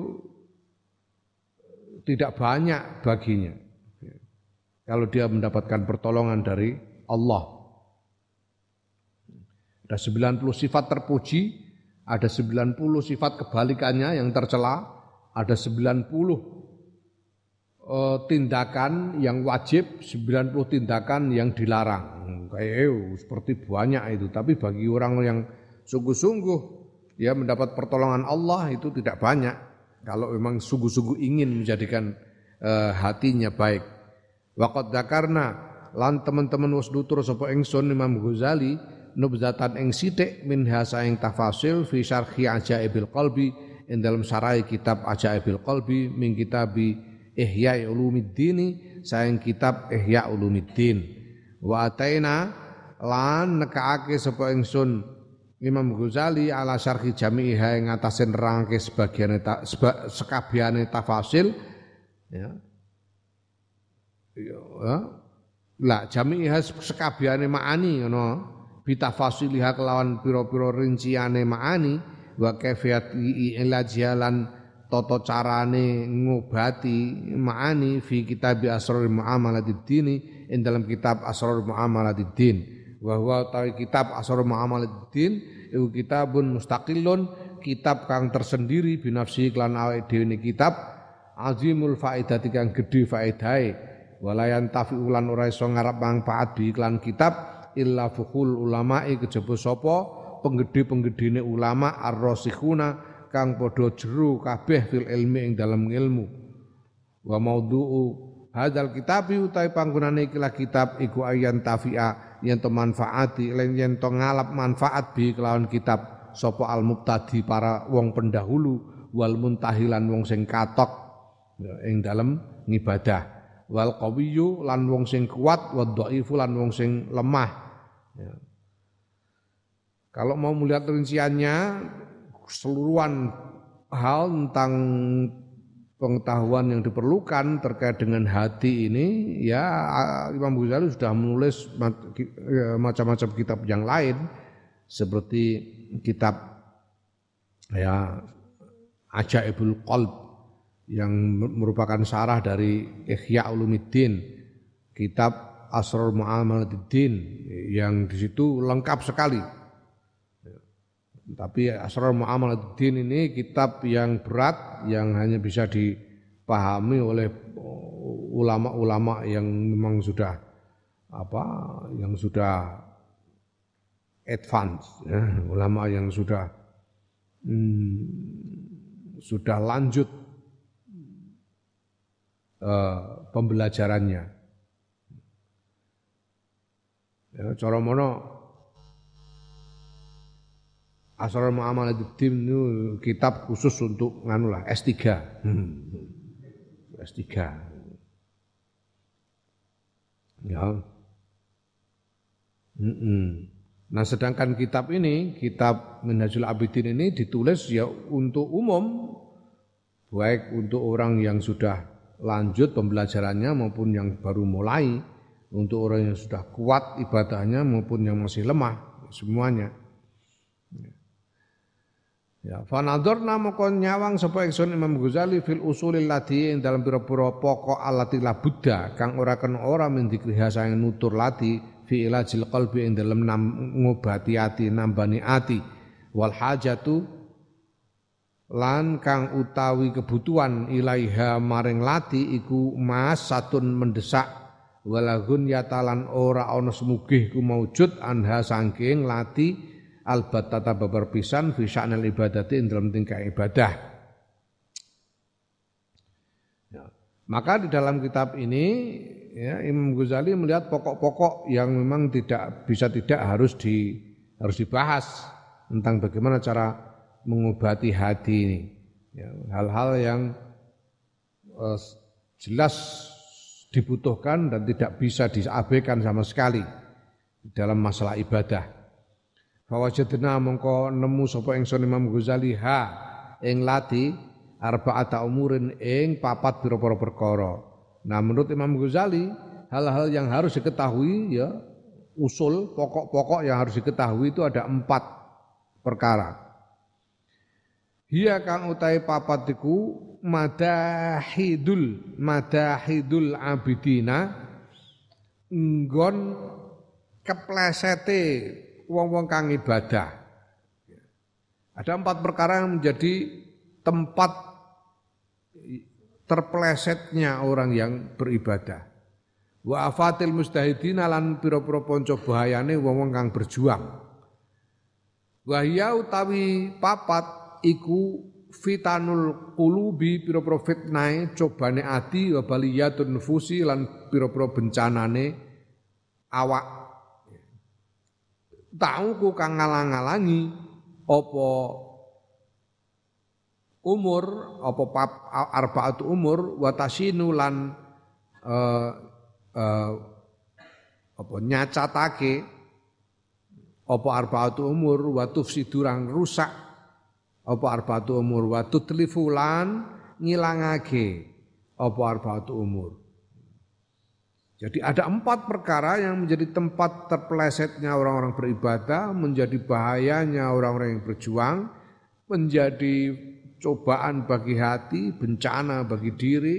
S1: tidak banyak baginya. Kalau dia mendapatkan pertolongan dari Allah. Ada 90 sifat terpuji, ada 90 sifat kebalikannya yang tercela, ada 90 uh, tindakan yang wajib, 90 tindakan yang dilarang. Kayak eh, seperti banyak itu, tapi bagi orang yang sungguh-sungguh ya mendapat pertolongan Allah itu tidak banyak. Kalau memang sungguh-sungguh ingin menjadikan uh, hatinya baik. Waqad dakarna lan teman-teman wis nutur sapa ingsun Imam Ghazali nubzatan ing sithik min hasa ing tafasil fi syarhi ajaibil qalbi ing dalam sarai kitab ajaibil qalbi min kitabi Ihya Ulumiddin saing kitab Ihya Ulumiddin wa ataina lan nekaake sapa ingsun Imam Ghazali ala syarhi jami'iha ing atase nerangke sebagian ta, seba, sekabiane tafasil. Ya. Ya. Lah jami'iha sekabiane maani ngono. Bitafasiliha kelawan pira-pira rinciane maani wa kaifiyat ilajialan toto carane ngobati maani fi kitab asrar muamalatid dini in dalam kitab asrar muamalatid din wa huwa kitab asrar muamalatid din iku kitabun mustaqillun kitab kang tersendiri binafsi klan awake dhewe kitab azimul faedati kang gedhe faedahe. Walayan tafi ulan ora iso ngarep manfaat bi iklan kitab illa fuhul ulama'i kejaba sapa penggede-penggedene ulama ar-rasikhuna kang padha jero kabeh fil ilmi ing dalam ilmu. Wa maudhu'u hadzal kitabi utai panggonane ikilah kitab iku ayan tafi'a yen to manfaati lan yen to ngalap manfaat bi kelawan kitab sapa al mubtadi para wong pendahulu wal muntahilan wong sing katok ya, ing dalam ngibadah wal qawiyyu lan wong sing kuat wa dhaifu lan wong sing lemah ya. Kalau mau melihat rinciannya keseluruhan hal tentang pengetahuan yang diperlukan terkait dengan hati ini ya Imam Ghazali sudah menulis ya, macam-macam kitab yang lain seperti kitab ya Ajaibul Qalb yang merupakan syarah dari Ihya Ulumuddin, kitab Asrar Mu'amalatuddin yang di situ lengkap sekali. Tapi Asrar Mu'amalatuddin ini kitab yang berat yang hanya bisa dipahami oleh ulama-ulama yang memang sudah apa yang sudah advance ya, ulama yang sudah hmm, sudah lanjut uh, pembelajarannya. Ya, mono Asrar Mu'amalatul itu kitab khusus untuk nganu lah S3. Hmm. S3. Ya. Mm -mm. Nah sedangkan kitab ini, kitab Minhajul Abidin ini ditulis ya untuk umum, baik untuk orang yang sudah lanjut pembelajarannya maupun yang baru mulai untuk orang yang sudah kuat ibadahnya maupun yang masih lemah semuanya. Ya, fanadzarna maka nyawang sapa ingsun Imam Ghazali fil usulil lati ing dalam pira-pira pokok alati la buddha kang ora kena ora mendikriha sayang nutur lati fi ilajil qalbi ing dalam ngobati ati nambani ati. Wal hajatu lan kang utawi kebutuhan ilaiha maring lati iku mas satun mendesak. Walagun yatalan ora ana semugih ku maujud anha sangking lati albat tata babar pisan fi ibadati dalam tingkah ibadah ya. maka di dalam kitab ini ya, Imam Ghazali melihat pokok-pokok yang memang tidak bisa tidak harus di harus dibahas tentang bagaimana cara mengobati hati ini. Ya, hal-hal yang uh, jelas dibutuhkan dan tidak bisa diabaikan sama sekali dalam masalah ibadah. Fawajadna mongko nemu sapa ingsun Imam Ghazali ha ing lati arba'ata umurin ing papat pira-pira perkara. Nah menurut Imam Ghazali hal-hal yang harus diketahui ya usul pokok-pokok yang harus diketahui itu ada empat perkara. Hiya kang utai papat iku madahidul madahidul abidina nggon keplesete wong-wong kang ibadah. Ada empat perkara yang menjadi tempat terplesetnya orang yang beribadah. Wa afatil mustahidina lan pira-pira panca bahayane wong-wong kang berjuang. Wahya utawi papat iku fitanul qulubi pira-pira fitnahe cobane ati wa baliyatun nufusi lan pira-pira bencanane awak tau ku kang ngalang-alangi. Apa umur apa pap arbaatu umur wa tasinu lan uh, uh, apa nyacatake. Apa arbaatu umur wa tufsidurang rusak. Apa arbaatu umur wa tutlifu lan ngilangake. Apa arbaatu umur. Jadi ada empat perkara yang menjadi tempat terpelesetnya orang-orang beribadah, menjadi bahayanya orang-orang yang berjuang, menjadi cobaan bagi hati, bencana bagi diri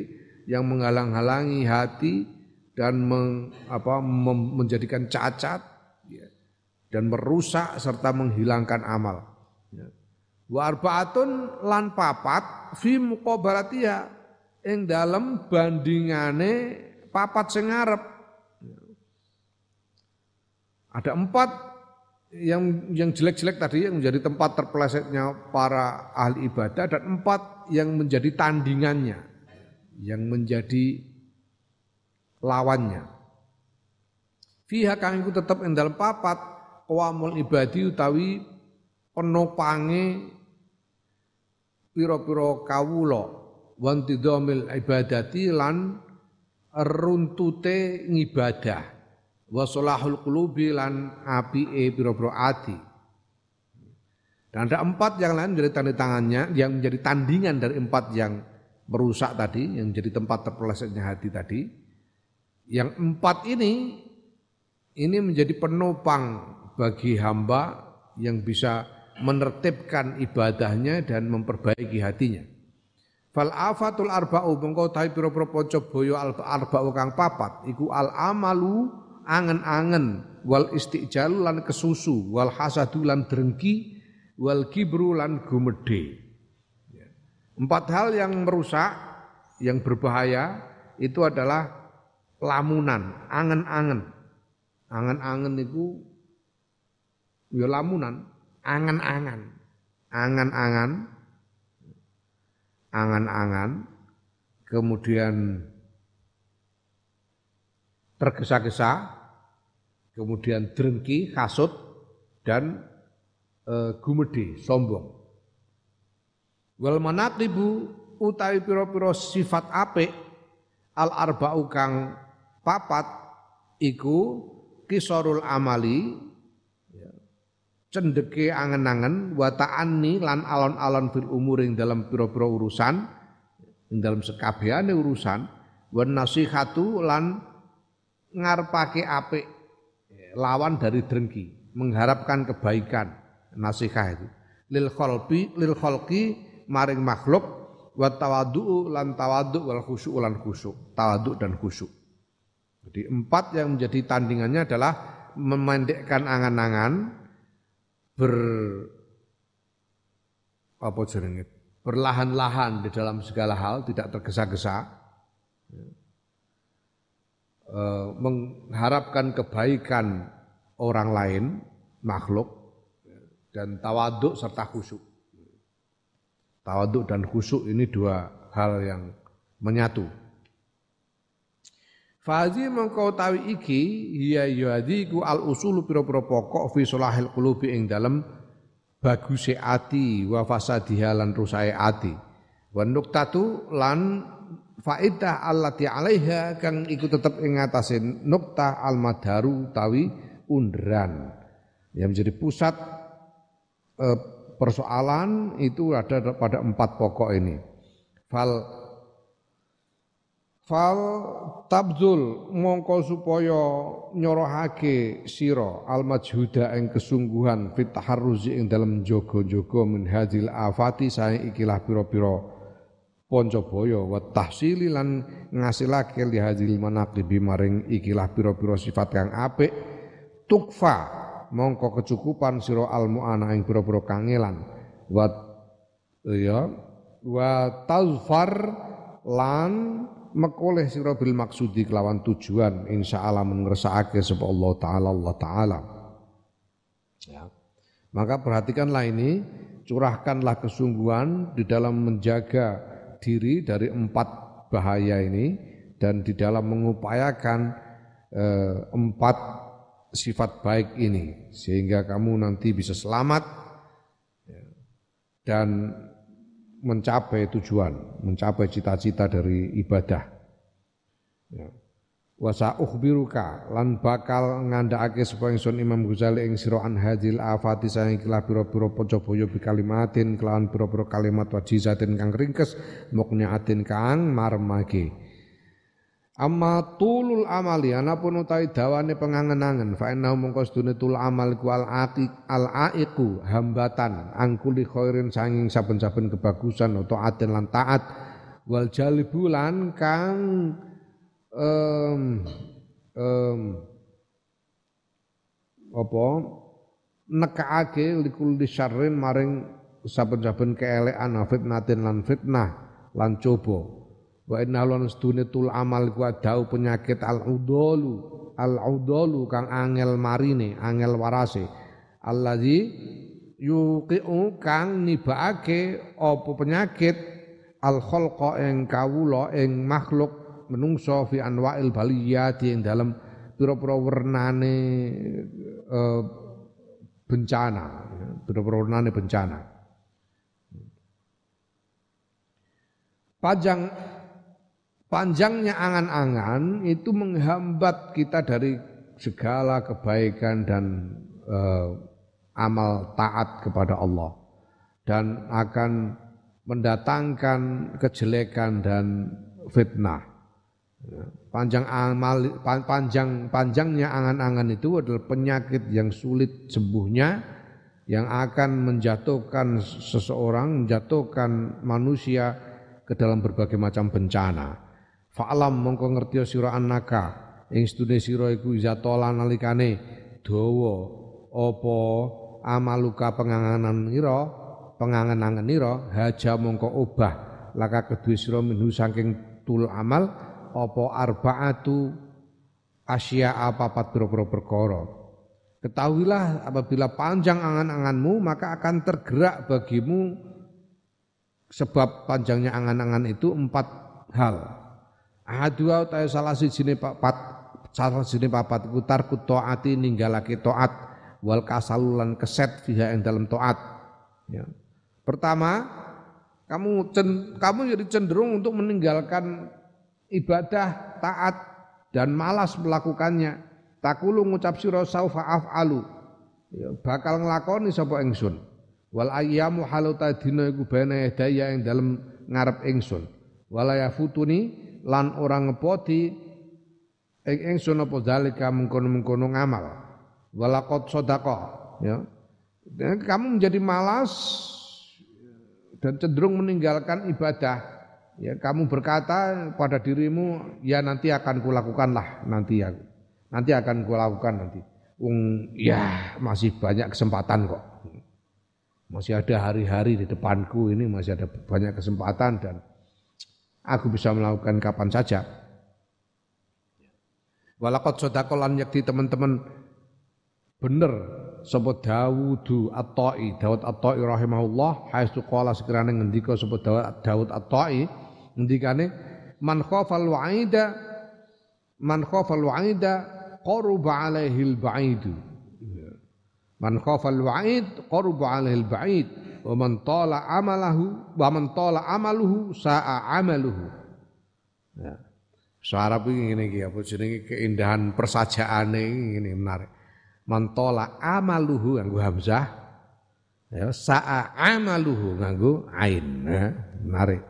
S1: yang menghalang-halangi hati dan meng, apa, mem, menjadikan cacat ya, dan merusak serta menghilangkan amal. Ya. Wa lan papat fi muqabalatiha ing dalem bandingane papat sing ngarep. Ada empat yang yang jelek-jelek tadi yang menjadi tempat terpelesetnya para ahli ibadah dan empat yang menjadi tandingannya, yang menjadi lawannya. Fiha kang iku tetep ing dalem papat qawamul ibadi utawi penopange pira-pira kawula wantidhamil ibadati lan runtute ngibadah. Wa salahul qulubi lan apike pira-pira ati dan ada empat yang lain menjadi tanda tangannya yang menjadi tandingan dari empat yang merusak tadi yang menjadi tempat terpelesetnya hati tadi. Yang empat ini ini menjadi penopang bagi hamba yang bisa menertibkan ibadahnya dan memperbaiki hatinya. Fal afatul arba'u mengko tahi pira-pira panca boyo arba'u kang papat iku al amalu angen-angen wal istijal lan kesusu wal hasadu lan drengki wal kibru lan gumedhe. Ya. Empat hal yang merusak yang berbahaya itu adalah lamunan, angen-angen. Angen-angen itu ya lamunan, angan-angan, angan-angan, angan-angan, kemudian tergesa-gesa, kemudian drengki, kasut, dan e, gumedi, sombong. Wal manatibu utawi pira-pira sifat apik al arba'u kang papat iku kisorul amali cendeke angen-angen wa ta'anni lan alon-alon fil umur ing dalam pira-pira urusan ing dalam sekabehane urusan wa nasihatu lan ngarepake apik lawan dari drengki mengharapkan kebaikan nasihat itu. Lil khalqi lil khalqi maring makhluk wa tawadhu lan tawadhu wal khusyuk lan khusyuk tawadhu dan khusyuk. Jadi empat yang menjadi tandingannya adalah memendekkan angan-angan ber apa jenenge? Berlahan-lahan di dalam segala hal tidak tergesa-gesa. Ya. e, mengharapkan kebaikan orang lain makhluk ya, dan tawaduk serta khusyuk tawaduk dan khusyuk ini dua hal yang menyatu Fazi mengkau tawi iki hiya yuhadiku al usulu pira-pira pokok fi solahil qulubi ing dalem baguse ati wa fasadiha lan rusae ati. Wa nuktatu lan faidah allati alaiha kang iku tetep ing atase nukta al madaru tawi undran. Yang menjadi pusat eh, persoalan itu ada pada empat pokok ini. Fal fal tabzul mongko supaya nyorohake sira al majhuda ing kesungguhan fit taharruzi ing dalem jaga-jaga min hadil afati sae ikilah pira-pira pancabaya wa tahsili lan ngasilake li hadil manaqibi maring ikilah pira-pira sifat kang apik tukfa mongko kecukupan sira al muana ing pira-pira kangelan wa ya wa tazfar lan mekoleh sira bil maksudi kelawan tujuan insyaallah mengersakake sapa Allah taala Allah taala. Ya. Maka perhatikanlah ini curahkanlah kesungguhan di dalam menjaga diri dari empat bahaya ini dan di dalam mengupayakan eh, empat sifat baik ini sehingga kamu nanti bisa selamat. Ya, dan mencapai tujuan, mencapai cita-cita dari ibadah. Ya. Wa sa'ukhbiruka lan bakal ngandhakake supaya ingsun Imam Ghazali ing sira an hadil afati saing kilah pira-pira pacabaya bi kalimatin kelawan pira-pira kalimat wajizatin kang ringkes mukniatin kang marmake. Amma tulul amali anapun utawi dawane pengangen-angen fa innahu sedune tul amal ku al aqiq al aiqu hambatan angkuli khairin sanging saben-saben kebagusan atau aten lan taat wal jalibu kang um, um, apa nekaake likul disyarrin maring saben-saben keelekan fitnatin lan fitnah lan coba wa inna lan tul amal ku adau penyakit al udolu al udolu kang angel marine angel warase. Allazi yuqiu kang nibaake apa penyakit? Al khalqa ing kawula ing makhluk menungso fi anwa'il baliyati ing dalam pira-pira wernane uh, bencana. Pira-pira wernane bencana. Panjang Panjangnya angan-angan itu menghambat kita dari segala kebaikan dan uh, amal taat kepada Allah dan akan mendatangkan kejelekan dan fitnah. Panjang amal panjang panjangnya angan-angan itu adalah penyakit yang sulit sembuhnya yang akan menjatuhkan seseorang, menjatuhkan manusia ke dalam berbagai macam bencana. Fa'lam mongko ngerti sira annaka. Ing sedune sira iku izatola nalikane dawa apa amaluka penganganan ira pengangen-angen ira haja mongko obah. Laka kedue sira minhu saking tul amal apa arbaatu asya apa pira-pira perkara. Ketahuilah apabila panjang angan-anganmu maka akan tergerak bagimu sebab panjangnya angan-angan itu empat hal Ahadua utawa salah sijine papat salah sijine papat iku tarku taati ninggalake taat wal kasalulan keset fiha ing dalam taat. Ya. Pertama, kamu kamu jadi cenderung untuk meninggalkan ibadah taat dan malas melakukannya. Takulu ngucap sira saufa af'alu. Ya, bakal nglakoni sapa ingsun. Wal ayyamu haluta dina iku bene daya ing dalem ngarep ingsun. Wala yafutuni lan ora ngepoti ing ingsun apa zalika mengkono-mengkono ngamal. Walaqad sadaqa ya. Dan kamu menjadi malas dan cenderung meninggalkan ibadah. Ya kamu berkata pada dirimu ya nanti akan kulakukanlah nanti ya. Nanti akan kulakukan nanti. Ung, ya masih banyak kesempatan kok. Masih ada hari-hari di depanku ini masih ada banyak kesempatan dan Aku bisa melakukan kapan saja. Walakot sodakolan yakti teman-teman. Bener sebut Dawudu At-Ta'i. Dawud At-Ta'i rahimahullah. Haitsu qala sekiranya ngendika sebut Dawud At-Ta'i. Ngendikane man khafal wa'ida man khafal wa'ida qaruba alaihi al-ba'id man khafal wa'id qaruba alaihi al-ba'id wa man tala amalahu wa man tala amaluhu sa'a amaluhu. Ya. Sarap ini ngene iki apa jenenge keindahan persajaane ini menarik. Man tala amaluhu nganggo hamzah ya sa'a amaluhu nganggo ain ya, menarik.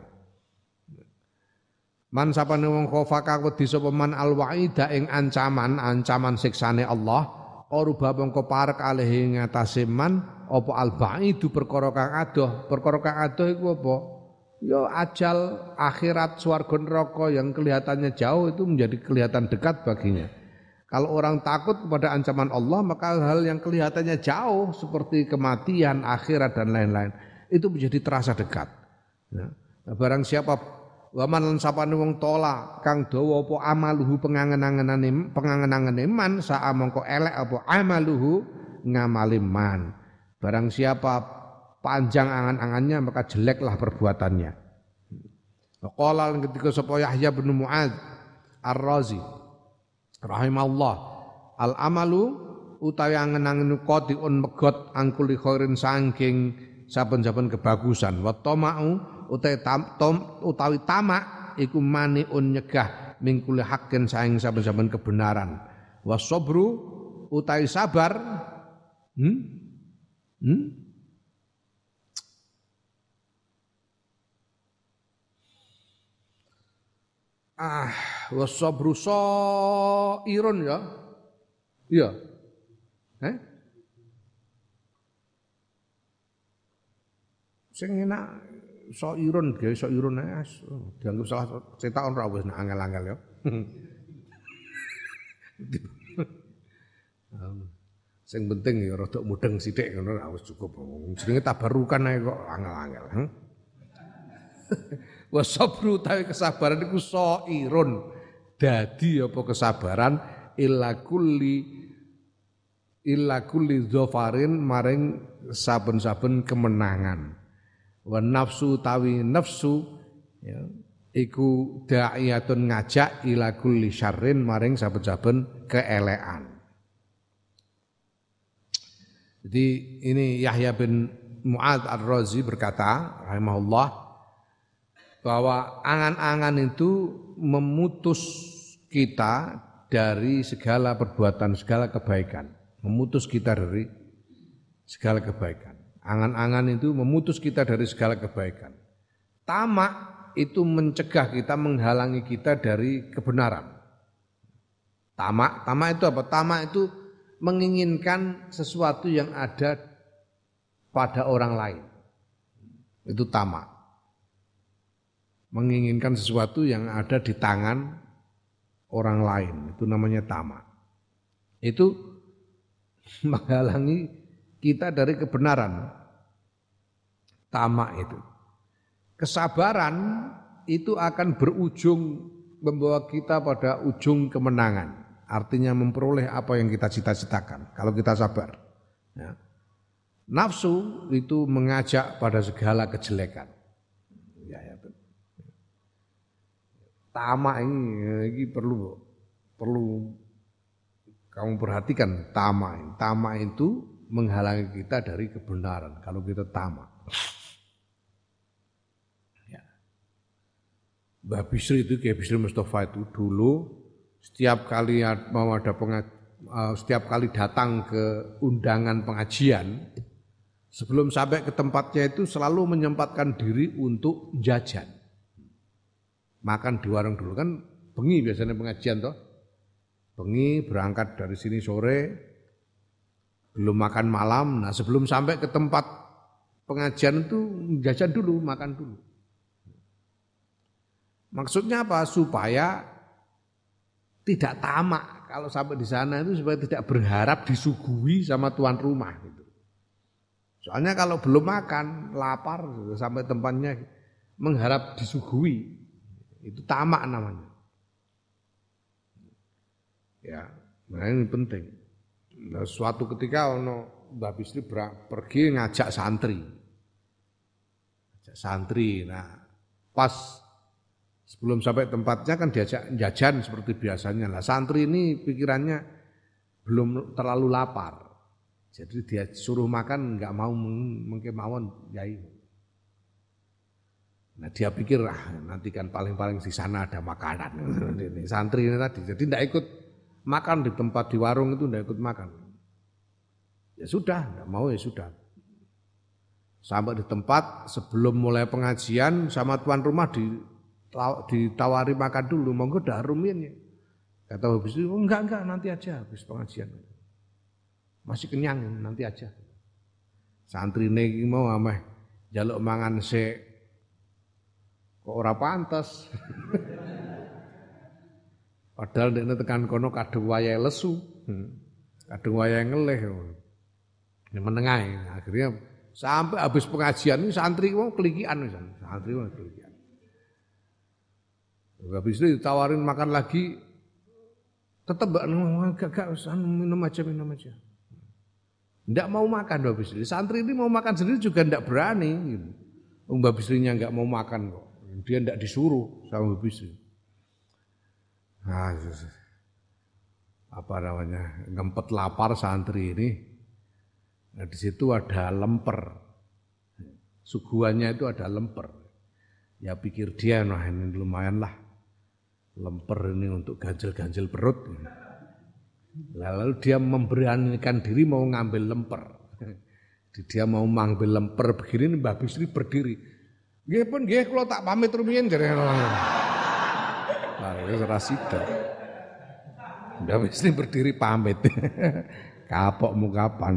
S1: Man sapane wong khofa wedi sapa man alwaida ing ancaman, ancaman siksane Allah, qaruba mongko parek alih ngatasé man apa albaidu perkara kang adoh. Perkara kang adoh iku apa? Ya ajal akhirat swarga neraka yang kelihatannya jauh itu menjadi kelihatan dekat baginya. Kalau orang takut kepada ancaman Allah, maka hal yang kelihatannya jauh seperti kematian, akhirat dan lain-lain itu menjadi terasa dekat. Ya. Nah, barang siapa Waman lan sapane wong tola kang dawa apa amaluhu pengangen-angenane pengangen-angene man saa mongko elek apa amaluhu ngamali man. Barang siapa panjang angan-angannya maka jeleklah perbuatannya. Qala ketika sapa Yahya bin Muad Ar-Razi rahimahullah al amalu utawi angen-angen qadiun megot angkuli khairin saking saben-saben kebagusan wa tamau utawi tam, utawi tamak iku maniun nyegah mingkuli hakin saing saben-saben kebenaran wasobru utawi sabar hmm? Hmm? ah wasobru so irun ya iya eh sing enak so irun gawe so irun ae dianggap salah cetak ora wis angel-angel ya. Sing penting ya rada mudeng sithik ngono ra wis cukup. Jenenge tabarukan ae kok angel-angel. Wa sabru tawi kesabaran iku irun Dadi apa kesabaran illa kulli illa kulli dzafarin maring saben-saben kemenangan wa nafsu tawi nafsu ya iku da'iyatun ngajak ila kulli syarrin maring saben-saben keelekan. Jadi ini Yahya bin Mu'ad Ar-Razi berkata rahimahullah bahwa angan-angan itu memutus kita dari segala perbuatan, segala kebaikan. Memutus kita dari segala kebaikan. Angan-angan itu memutus kita dari segala kebaikan. Tamak itu mencegah kita, menghalangi kita dari kebenaran. Tamak, tamak itu apa? Tamak itu menginginkan sesuatu yang ada pada orang lain. Itu tamak. Menginginkan sesuatu yang ada di tangan orang lain. Itu namanya tamak. Itu menghalangi kita dari kebenaran. Tamak itu. Kesabaran itu akan berujung membawa kita pada ujung kemenangan. Artinya memperoleh apa yang kita cita-citakan. Kalau kita sabar. Ya. Nafsu itu mengajak pada segala kejelekan. Ya, ya. Tamak ini, ini perlu perlu kamu perhatikan tamak. Tamak itu menghalangi kita dari kebenaran kalau kita tamak. Ya. Mbah Bisri itu kayak Bisri Mustafa itu dulu setiap kali mau ada uh, setiap kali datang ke undangan pengajian sebelum sampai ke tempatnya itu selalu menyempatkan diri untuk jajan. Makan di warung dulu kan bengi biasanya pengajian toh. Bengi berangkat dari sini sore belum makan malam. Nah sebelum sampai ke tempat pengajian itu jajan dulu, makan dulu. Maksudnya apa? Supaya tidak tamak kalau sampai di sana itu supaya tidak berharap disuguhi sama tuan rumah gitu. Soalnya kalau belum makan, lapar sampai tempatnya mengharap disuguhi itu tamak namanya. Ya, nah ini penting. Nah, suatu ketika ono Mbak Bisri pergi ngajak santri. Ngajak santri. Nah, pas sebelum sampai tempatnya kan diajak jajan seperti biasanya. Lah santri ini pikirannya belum terlalu lapar. Jadi dia suruh makan nggak mau mengkemauan yai. Nah dia pikir ah nanti kan paling-paling di sana ada makanan. Santri ini tadi jadi tidak ikut makan di tempat di warung itu tidak ikut makan. Ya sudah, tidak mau ya sudah. Sampai di tempat sebelum mulai pengajian sama tuan rumah di ditawari makan dulu, monggo darumin ya. Kata habis itu, enggak enggak nanti aja habis pengajian. Masih kenyang nanti aja. Santri ini mau ameh jaluk mangan se kok ora pantas. Padahal dia tekan kono kadung wayahe lesu. Hmm. Kadung wayahe ngeleh. Ini menengah akhirnya sampai habis pengajian ini santri mau kelikian santri mau kelikian. Habis itu ditawarin makan lagi, tetap gak gak minum aja minum aja. Tidak mau makan Mbak Bisri. Santri ini mau makan sendiri juga tidak berani. Gitu. Mbak Bisrinya nggak mau makan kok. Dia tidak disuruh sama Mbak Bisri. Nah, apa namanya ngempet lapar santri ini. Nah di situ ada lemper. Suguhannya itu ada lemper. Ya pikir dia, nah ini lumayan lah lemper ini untuk ganjil-ganjil perut. Lalu dia memberanikan diri mau ngambil lemper. Dia mau ngambil lemper begini Mbak Bisri berdiri. Nggih pun nggih kula tak pamit rumiyin jare wis ora sida. Mbak Bisri berdiri pamit. Kapokmu kapan?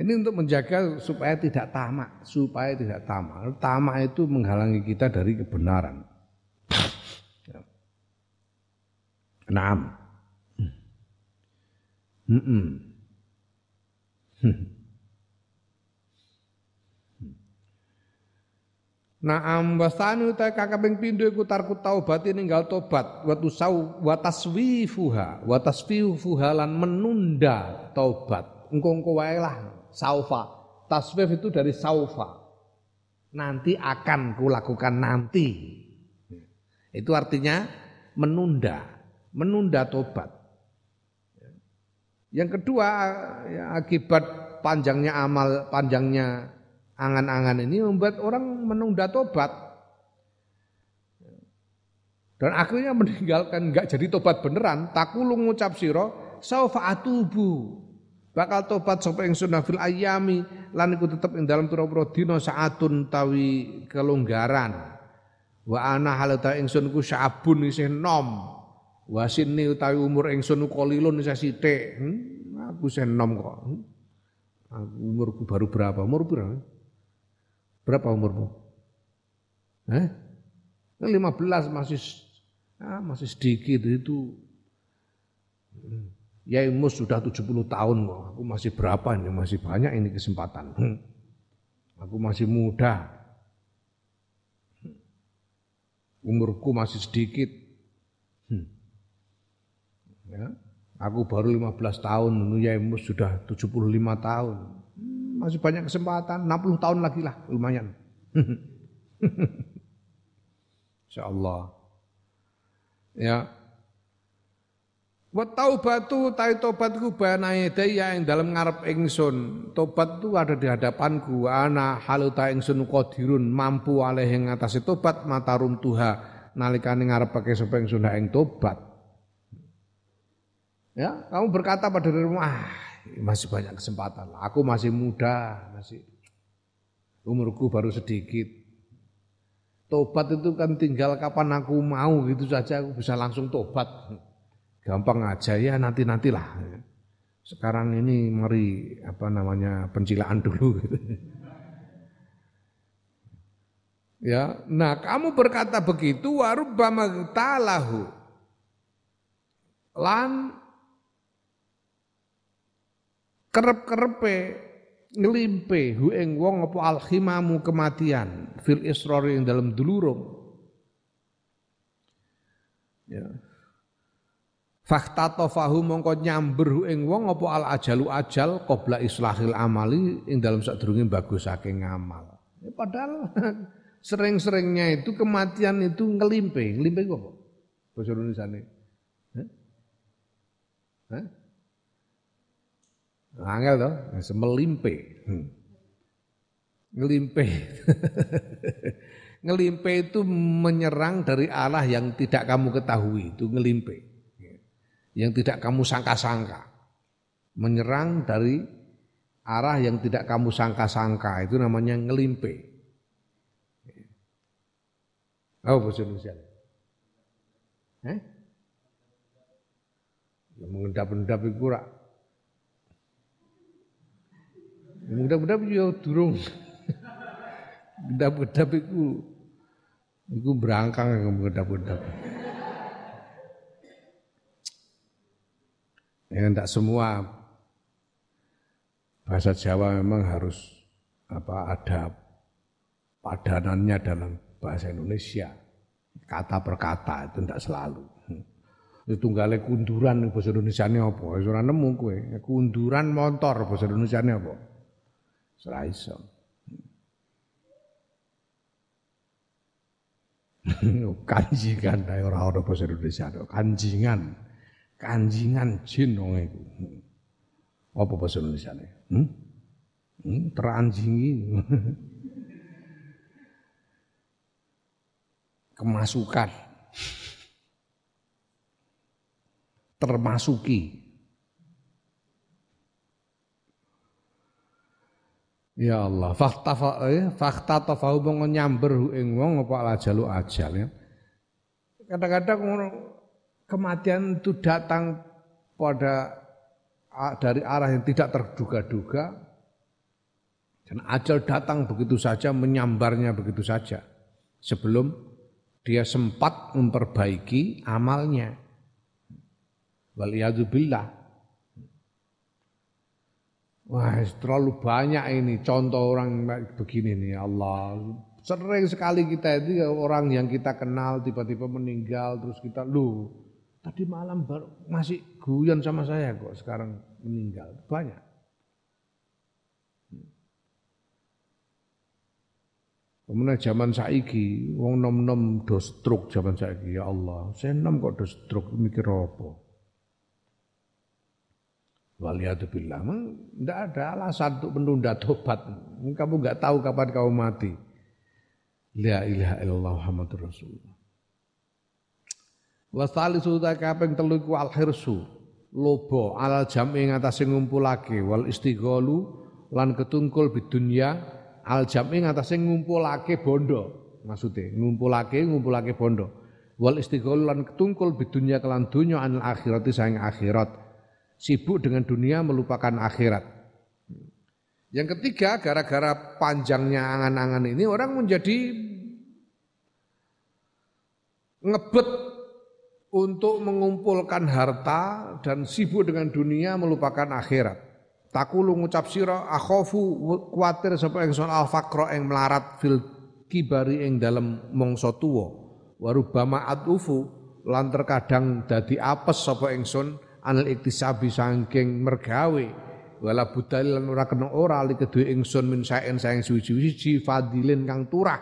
S1: Ini untuk menjaga supaya tidak tamak, supaya tidak tamak. Tamak itu menghalangi kita dari kebenaran. Naam. Hmm. Hmm. Naam wasani utai kakabeng pindo iku tarku taubat ninggal tobat wa tusau wa taswifuha wa taswifuha lan menunda taubat engko-engko wae lah saufa. Taswif itu dari saufa. Nanti akan kulakukan nanti. Itu artinya menunda, menunda tobat. Yang kedua, ya, akibat panjangnya amal, panjangnya angan-angan ini membuat orang menunda tobat. Dan akhirnya meninggalkan enggak jadi tobat beneran, takulung ngucap siro, saufa atubu bakal tobat sapa ingsun fil ayami lan iku tetep ing dalam pira-pira dina saatun tawi kelonggaran wa ana halata ingsun ku sabun isih nom wa sinni utawi umur ingsun qalilun isih sithik hmm? aku isih nom kok hmm? aku umurku baru berapa umur berapa berapa umurmu eh 15 masih ah, masih sedikit itu hmm. Ya Mus sudah 70 tahun kok. Aku masih berapa ini? Masih banyak ini kesempatan. Hmm. Aku masih muda. Umurku masih sedikit. Hmm. Ya. Aku baru 15 tahun, ya Mus sudah 75 tahun. Masih banyak kesempatan, 60 tahun lagi lah, lumayan. Insya Allah. Ya, Wa taubatu tai tobatku bana daya yang dalam ngarep ingsun. Tobat itu ada di hadapanku. Ana haluta ingsun qadirun mampu alih ing atase tobat matarum tuha nalikane pakai sapa ingsun ing tobat. Ya, kamu berkata pada dirimu, ah, masih banyak kesempatan. Aku masih muda, masih umurku baru sedikit. Tobat itu kan tinggal kapan aku mau gitu saja aku bisa langsung tobat. Gampang aja ya nanti-nantilah. Sekarang ini mari apa namanya pencilaan dulu gitu. Ya, nah kamu berkata begitu warubbama talahu. Lan kerep-kerepe ngelimpe hu ing wong apa alkhimamu kematian fil isrori ing dalam dulurung. Ya, Fakta tofahu mongko nyamber ing wong apa al ajalu ajal qabla islahil amali ing dalam sadurunge bagusake ngamal. Ya, padahal sering-seringnya itu kematian itu ngelimpe. Ngelimpe ku apa? Basa Indonesia ne. Hah? Hah? Angel to, semelimpe. Hmm. Ngelimpe. ngelimpe itu menyerang dari arah yang tidak kamu ketahui, itu ngelimpe yang tidak kamu sangka-sangka. Menyerang dari arah yang tidak kamu sangka-sangka itu namanya ngelimpe. Apa bahasa Indonesia? Eh? Ya, mengendap-endap rak. Mengendap-endap yo durung. Gendap-gendap iku iku berangkang mengendap-endap. Ya tidak semua bahasa Jawa memang harus apa ada padanannya dalam bahasa Indonesia. Kata per kata itu tidak selalu. Itu tunggale kunduran bahasa Indonesia ini apa? Ora nemu kowe. Kunduran motor bahasa Indonesia ini apa? Ora iso. kanjingan ora ora bahasa Indonesia. Kanjingan. Kanjingan jin wong iku. Apa bahasa Indonesia ne? Hmm? Hmm, teranjingi. Kemasukan. Termasuki. Ya Allah, fakta eh, fakta tafahu nyamber ing wong apa ajalu ajal ya. Kadang-kadang kematian itu datang pada dari arah yang tidak terduga-duga. Dan ajal datang begitu saja menyambarnya begitu saja. Sebelum dia sempat memperbaiki amalnya. Waliyadzubillah Wah, terlalu banyak ini contoh orang begini nih Allah. Sering sekali kita itu orang yang kita kenal tiba-tiba meninggal terus kita lu Tadi malam baru masih guyon sama saya kok sekarang meninggal. Banyak. Kemudian zaman saiki, wong nom-nom do stroke zaman saiki, ya Allah. Saya nom kok do stroke, mikir apa? Waliyatubillah, tidak ada alasan untuk menunda tobat. Kamu nggak tahu kapan kamu mati. La ilaha illallah Muhammadur Rasulullah. Wasali sudah kaping telu iku al hirsu. Lobo alal jam'i ngatasé ngumpulake wal istighalu lan ketungkul bidunya al jam'i ngatasé ngumpulake bondo. Maksudnya ngumpulake ngumpulake bondo. Wal istighalu lan ketungkul bidunya kelan dunya anil akhirati sayang akhirat. Sibuk dengan dunia melupakan akhirat. Yang ketiga, gara-gara panjangnya angan-angan ini orang menjadi ngebet untuk mengumpulkan harta dan sibuk dengan dunia melupakan akhirat. Takulu ngucap sira akhofu kuatir sapa ingsun al faqra ing melarat fil kibari ing dalam mangsa tuwa. Warubama atufu lan terkadang dadi apes sapa ingsun anil iktisabi saking mergawe. Wala budal lan ora kena ora li kedue ingsun min saen saeng suci-suci fadilin kang turah.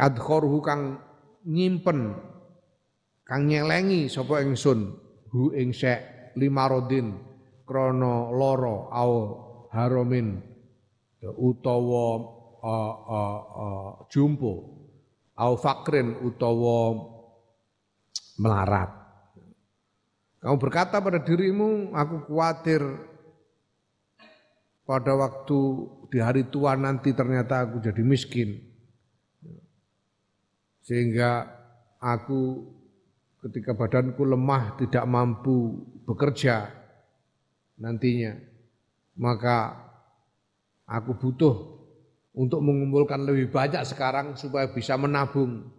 S1: Adkhorhu kang nyimpen kang nyelengi sapa ingsun? Hu ing syek limarodin krana lara au haromin utawa uh, uh, uh, jumpo au fakrin utawa melarat kamu berkata pada dirimu aku khawatir pada waktu di hari tua nanti ternyata aku jadi miskin. Sehingga aku ketika badanku lemah tidak mampu bekerja nantinya maka aku butuh untuk mengumpulkan lebih banyak sekarang supaya bisa menabung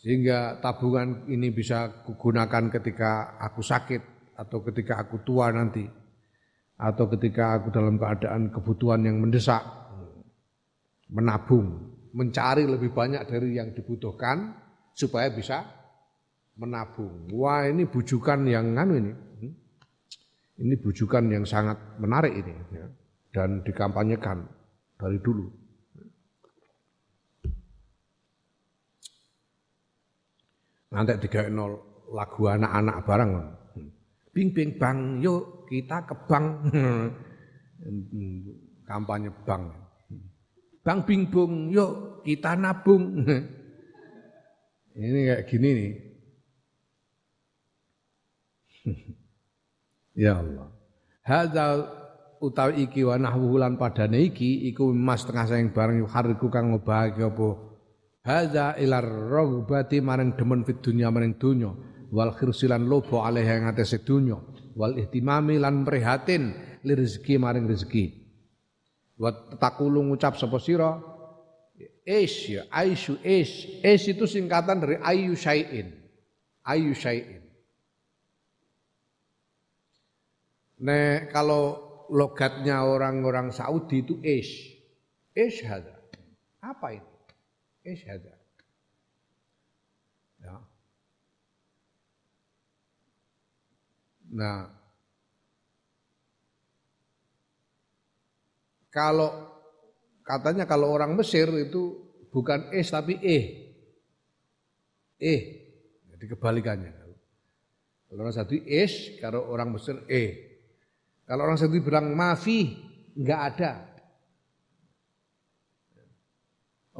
S1: sehingga tabungan ini bisa kugunakan ketika aku sakit atau ketika aku tua nanti atau ketika aku dalam keadaan kebutuhan yang mendesak menabung mencari lebih banyak dari yang dibutuhkan supaya bisa menabung. Wah ini bujukan yang nganu ini. Hmm? Ini bujukan yang sangat menarik ini ya, dan dikampanyekan dari dulu. Nanti tiga nol lagu anak-anak barang. Bing bing bang, yuk kita ke bank. Kampanye bank. Bang Bingbung, yuk kita nabung. Ini kayak gini nih. ya Allah. Hadza utawi iki wa nahwu lan padane iki iku mas tengah saing barang hariku kang ngobahake apa hadza ilar ragbati maring demen fid dunya maring dunya wal khirsilan lobo alih yang atase dunya wal ihtimami lan prihatin li rezeki maring rezeki. Wa takulu ngucap sapa sira? Ish ya aisyu ish ish itu singkatan dari ayu syai'in. Ayu syai'in. Nek kalau logatnya orang-orang Saudi itu ish. Ish hada. Apa itu? Ish hada. Ya. Nah, kalau katanya kalau orang Mesir itu bukan ish tapi eh. Eh. Jadi kebalikannya. Kalau orang Saudi ish, kalau orang Mesir eh. Kalau orang Saudi bilang mafi, enggak ada.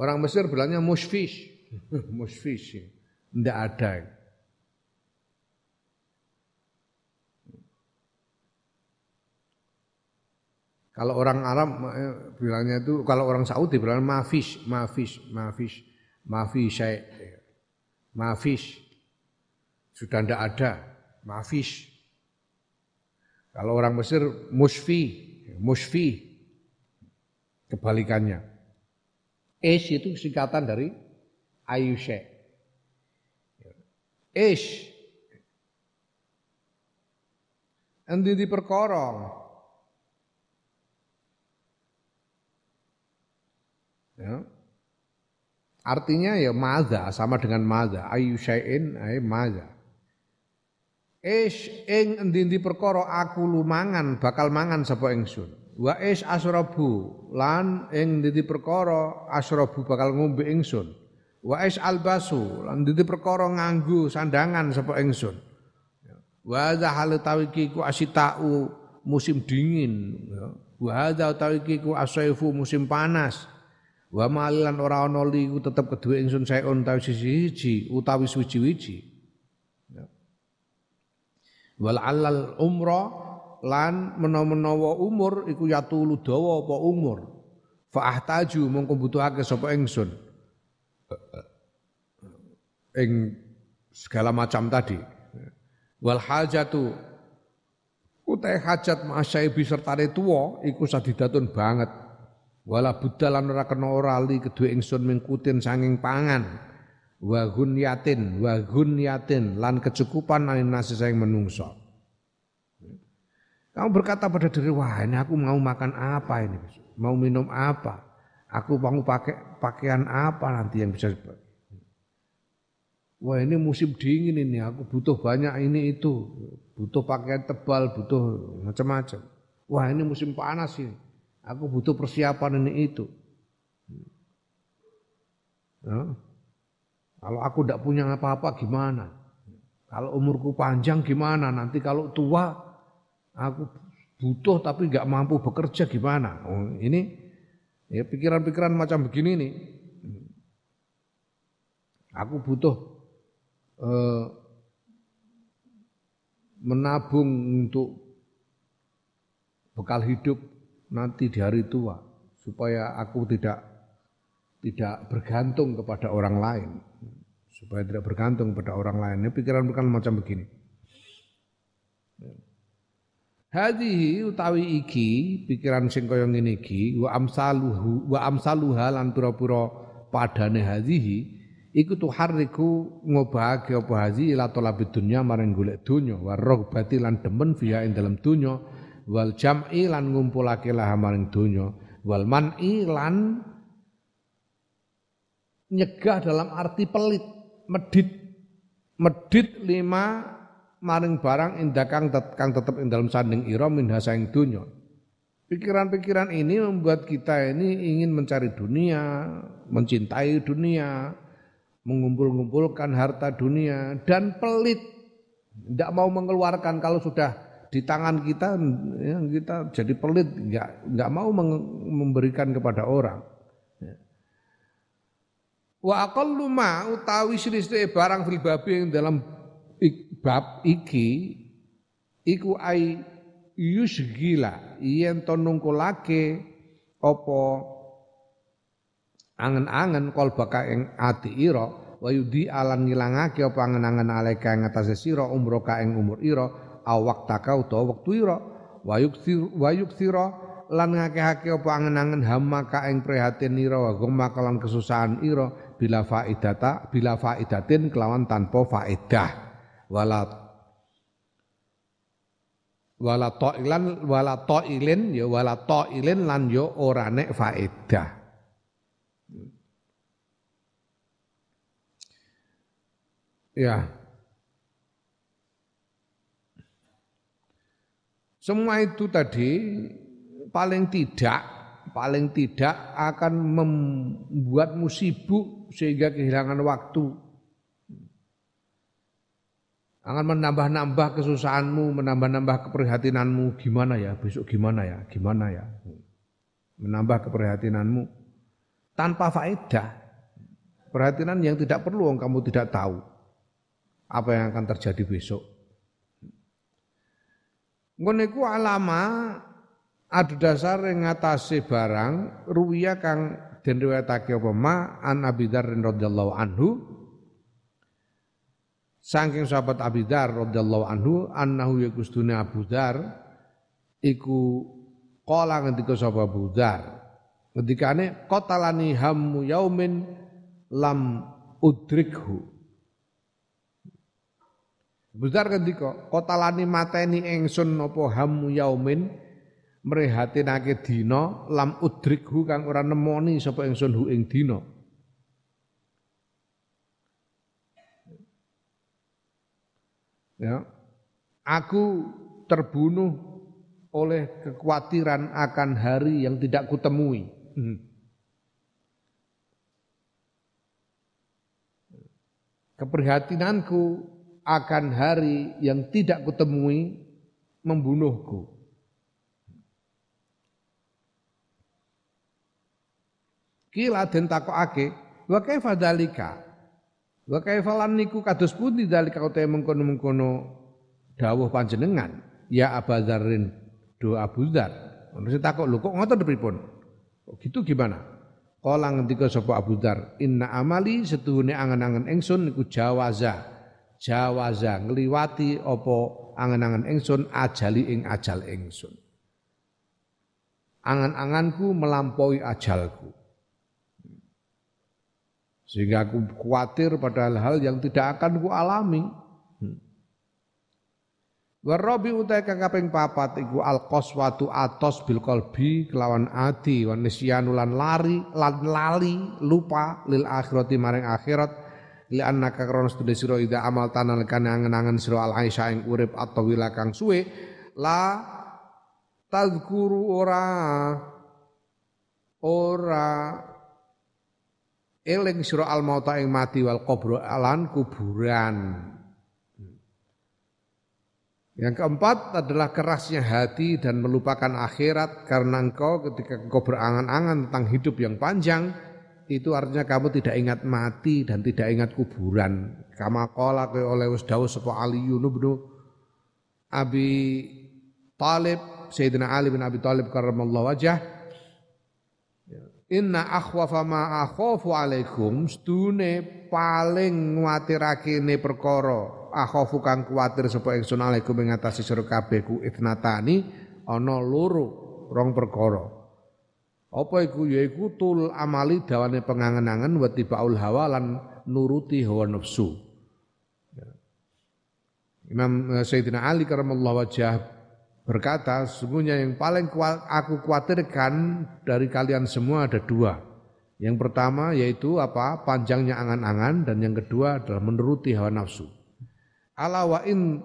S1: Orang Mesir bilangnya musfish. musfish. Enggak ada. Kalau orang Arab eh, bilangnya itu, kalau orang Saudi bilangnya mafish, mafish, mafish, mafish, mafish. Sudah tidak ada, mafish. Kalau orang Mesir musfi, musfi kebalikannya. Ish itu singkatan dari ayushe. Ish endi di perkara ya. Artinya ya maza sama dengan maza. Ayu ay maza. Ish ing endi-endi perkara aku lumangan bakal mangan sapa ingsun. Wa ish asrabu lan ing endi perkara asrabu bakal ngombe ingsun. Wa ish albasu lan endi perkara nganggo sandangan sapa ingsun. Wa hadza hal tawiki ku asitau musim dingin Wa hadza tawiki ku asaifu musim panas. Wa malilan ora ana li tetep kedue ingsun saeun tawi siji-siji utawi suwi-wiji wal alal umra lan menawa-menawa umur iku yatulu dawa apa umur? Fa ahtaju mongko butuhake sapa ingsun? Ing segala macam tadi. Wal hajatu utai hajat masaibi sertane tuwa iku sadidatun banget. Wala budalan ora kena ora li kedue ingsun mingkutin sanging pangan. Wa gunyatin wa gunyatin lan kecukupan nasi sayang menungso. Kamu berkata pada diri, wah ini aku mau makan apa ini, mau minum apa, aku mau pakai pakaian apa nanti yang bisa Wah ini musim dingin ini, aku butuh banyak ini itu, butuh pakaian tebal, butuh macam-macam. Wah ini musim panas ini, aku butuh persiapan ini itu. Ya. Kalau aku tidak punya apa-apa gimana? Kalau umurku panjang gimana? Nanti kalau tua aku butuh tapi nggak mampu bekerja gimana? Oh, ini ya pikiran-pikiran macam begini nih. Aku butuh eh, menabung untuk bekal hidup nanti di hari tua supaya aku tidak tidak bergantung kepada orang lain supaya tidak bergantung pada orang lain. Ini pikiran-pikiran macam begini. Hadihi utawi iki pikiran sing kaya ngene iki wa amsaluhu wa amsaluha lan pura-pura padane hadihi iku tuharriku ngobahake apa hazi ila talabid dunya maring golek dunya wa raghbati lan demen fiha ing dalam dunya wal jam'i lan ngumpulake lah maring dunya wal man'i lan nyegah dalam arti pelit, medit. Medit lima maring barang indakang kang tetep ing dalam sanding ira min hasaing dunya. Pikiran-pikiran ini membuat kita ini ingin mencari dunia, mencintai dunia, mengumpul-ngumpulkan harta dunia dan pelit. Tidak mau mengeluarkan kalau sudah di tangan kita ya, kita jadi pelit, nggak nggak mau memberikan kepada orang. Wa aqallu ma utawi silisih barang fil babi yang dalam bab iki iku ai yusgila yen to nungkulake apa angen-angen kolbaka ing ati ira wa yudi alan ngilangake apa angen-angen aleka ing atase sira umroka ing umur ira awak taka utawa wektu ira. Wa yuksir wa yuksira lan ngakehake apa angen-angen hamaka ing prihatin ira wa gumma kesusahan ira bila faidata bila faidatin kelawan tanpa faedah wala wala ta'ilan wala ta'ilin ya wala ta'ilin lan yo ya ora nek faedah. Ya. Semua itu tadi paling tidak paling tidak akan membuatmu sibuk sehingga kehilangan waktu akan menambah-nambah kesusahanmu, menambah-nambah keprihatinanmu. Gimana ya, besok gimana ya, gimana ya. Menambah keprihatinanmu tanpa faedah. Perhatian yang tidak perlu kamu tidak tahu apa yang akan terjadi besok. Ngoniku alama adu dasar yang ngatasi barang ruwiya kang den riwayatake apa ma an Abi Dzar anhu Saking sahabat Abi Dar radhiyallahu anhu annahu yakustune Abu Dar iku qala ngendika sapa Abu Dar. Ngendikane qatalani hammu yaumin lam udrikhu. Abu Dar ngendika qatalani mateni ingsun apa hammu yaumin mrehatinake dina lam udrikhu kang ora nemoni sapa ingsun hu ing dina ya. Aku terbunuh oleh kekhawatiran akan hari yang tidak kutemui. Hmm. keprihatinanku akan hari yang tidak kutemui membunuhku. Kila den takokake Wa kaifalan niku kados pundi dalika utahe mengkono-mengkono dawuh panjenengan ya Abadzarin do Abu Dzar. Takok lho kok ngoten pripun? Kok gitu gimana? Kala ngendika sapa Abu Dzar, "Inna amali setuhune angen-angen ingsun niku jawaza." Jawaza ngliwati apa angen-angen ingsun ajali ing ajal ingsun. Angan-anganku melampaui ajalku. Sehingga aku khawatir pada hal-hal yang tidak akan ku alami. Hmm. Warabi utai kang kaping papat iku qaswatu atos bil qalbi kelawan ati wa nisyanu lan lari lan lali lupa lil akhirati maring akhirat li annaka krana studi sira ida amal tanal kan angen-angen sira al aisyah ing urip atau kang suwe la tazkuru ora ora eling sira al mauta ing mati wal qabr alan kuburan. Yang keempat adalah kerasnya hati dan melupakan akhirat karena engkau ketika engkau berangan-angan tentang hidup yang panjang itu artinya kamu tidak ingat mati dan tidak ingat kuburan. Kama qala oleh Usdawu sapa Ali bin Abi Talib Sayyidina Ali bin Abi Talib karramallahu wajah Inna akhwafa ma akhafu alaikum stune paling nguatirake ne perkara akhafu kang kuwatir sapa ingsun alaikum ing atase sira kabeh ku itnatani ana loro rong perkara. Apa iku? Yaiku tul amali dawane pengangen-angen wa tibaul hawa lan nuruti hawa nafsu. Imam eh, Sayyidina Ali karamallahu wajah berkata, sesungguhnya yang paling aku khawatirkan dari kalian semua ada dua. Yang pertama yaitu apa? Panjangnya angan-angan dan yang kedua adalah menuruti hawa nafsu. Ala wa in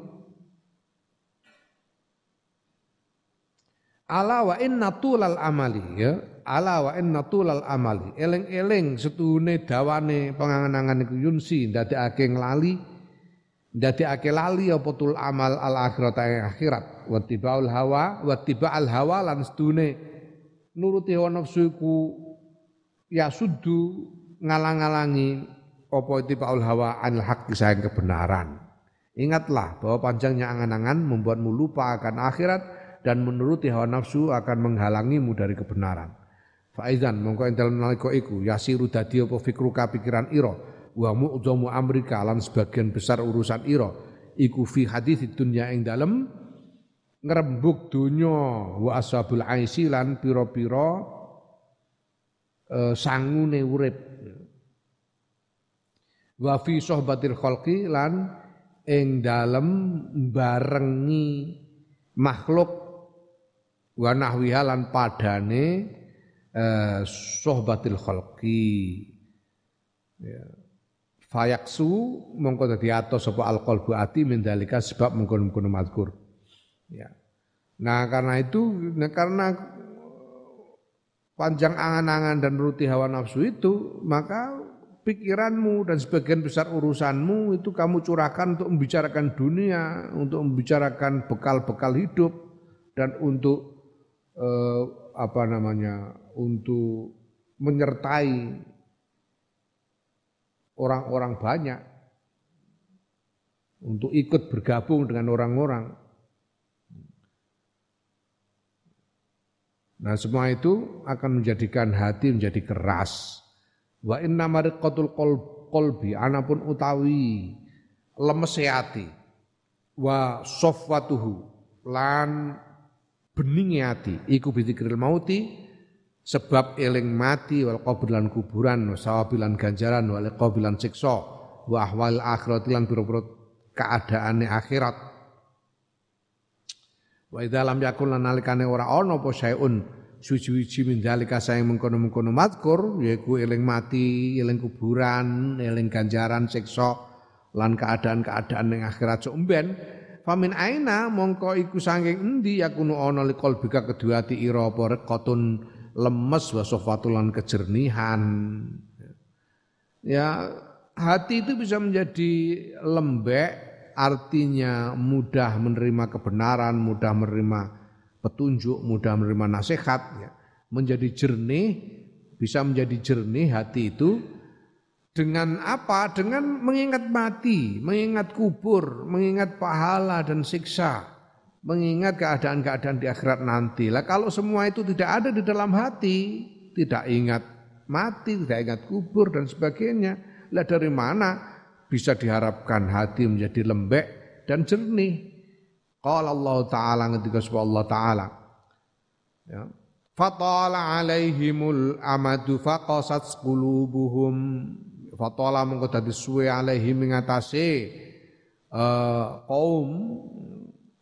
S1: Ala wa in natulal amali ya. Ala wa in natulal amali. Eleng-eleng setune dawane pengangan-angan iku yunsi ndadekake nglali ndadekake lali apa tul amal al akhirat akhirat? Wattibaul hawa wattiba'al hawa lan sedune. Nuruti hawa nafsu iku ya sudu ngalang-alangi apa ittibaul hawa anil haq sayang kebenaran. Ingatlah bahwa panjangnya angan-angan membuatmu lupa akan akhirat dan menuruti hawa nafsu akan menghalangimu dari kebenaran. Faizan mongko entel nalika iku yasiru dadi apa fikruka pikiran ira wa mu'dhamu amrika lan sebagian besar urusan ira iku fi hadis dunya ing dalem ngrembug donya wa ashabul aisi lan pira-pira uh, sangune urip. Wa fi sohbatil khalqi lan ing dalem barengi makhluk wa nahwiha lan padane eh, sohbatil khalqi. Ya fayaksu mongko dadi atos sapa alqalbu ati mendalika sebab mengkono-mengkono mazkur. Ya. Nah karena itu nah karena panjang angan-angan dan ruti hawa nafsu itu maka pikiranmu dan sebagian besar urusanmu itu kamu curahkan untuk membicarakan dunia, untuk membicarakan bekal-bekal hidup dan untuk eh, apa namanya untuk menyertai orang-orang banyak untuk ikut bergabung dengan orang-orang. Nah semua itu akan menjadikan hati menjadi keras. Wa inna mariqatul qalbi anapun utawi lemes hati. Wa sofwatuhu lan beningi hati iku bidzikril mauti sebab eling mati wal qabulan kuburan sawabilan ganjaran wal qabulan siksa wa ahwal akhirat lan pira-pira keadaane akhirat. Wa idza lam yakun lan nalikane ora ana apa sayun suci-suci min dalika sayang mengkono-mengkono mazkur yaiku eling mati eling kuburan eling ganjaran siksa lan keadaan-keadaan ning akhirat. Sok famin aina mongko iku saking endi yakunu ana liqal bika kedua ati ira apa rekotun lemes wa sofatulan kejernihan. Ya, hati itu bisa menjadi lembek, artinya mudah menerima kebenaran, mudah menerima petunjuk, mudah menerima nasihat, ya. menjadi jernih, bisa menjadi jernih hati itu dengan apa? Dengan mengingat mati, mengingat kubur, mengingat pahala dan siksa mengingat keadaan-keadaan di akhirat nanti. Lah kalau semua itu tidak ada di dalam hati, tidak ingat mati, tidak ingat kubur dan sebagainya, lah dari mana bisa diharapkan hati menjadi lembek dan jernih? Qala Allah Ta'ala ketika Allah Ta'ala. Ya. Fatala alaihimul amadu faqasat qulubuhum. Fatala mengko dadi suwe alaihim ngatasi uh, kaum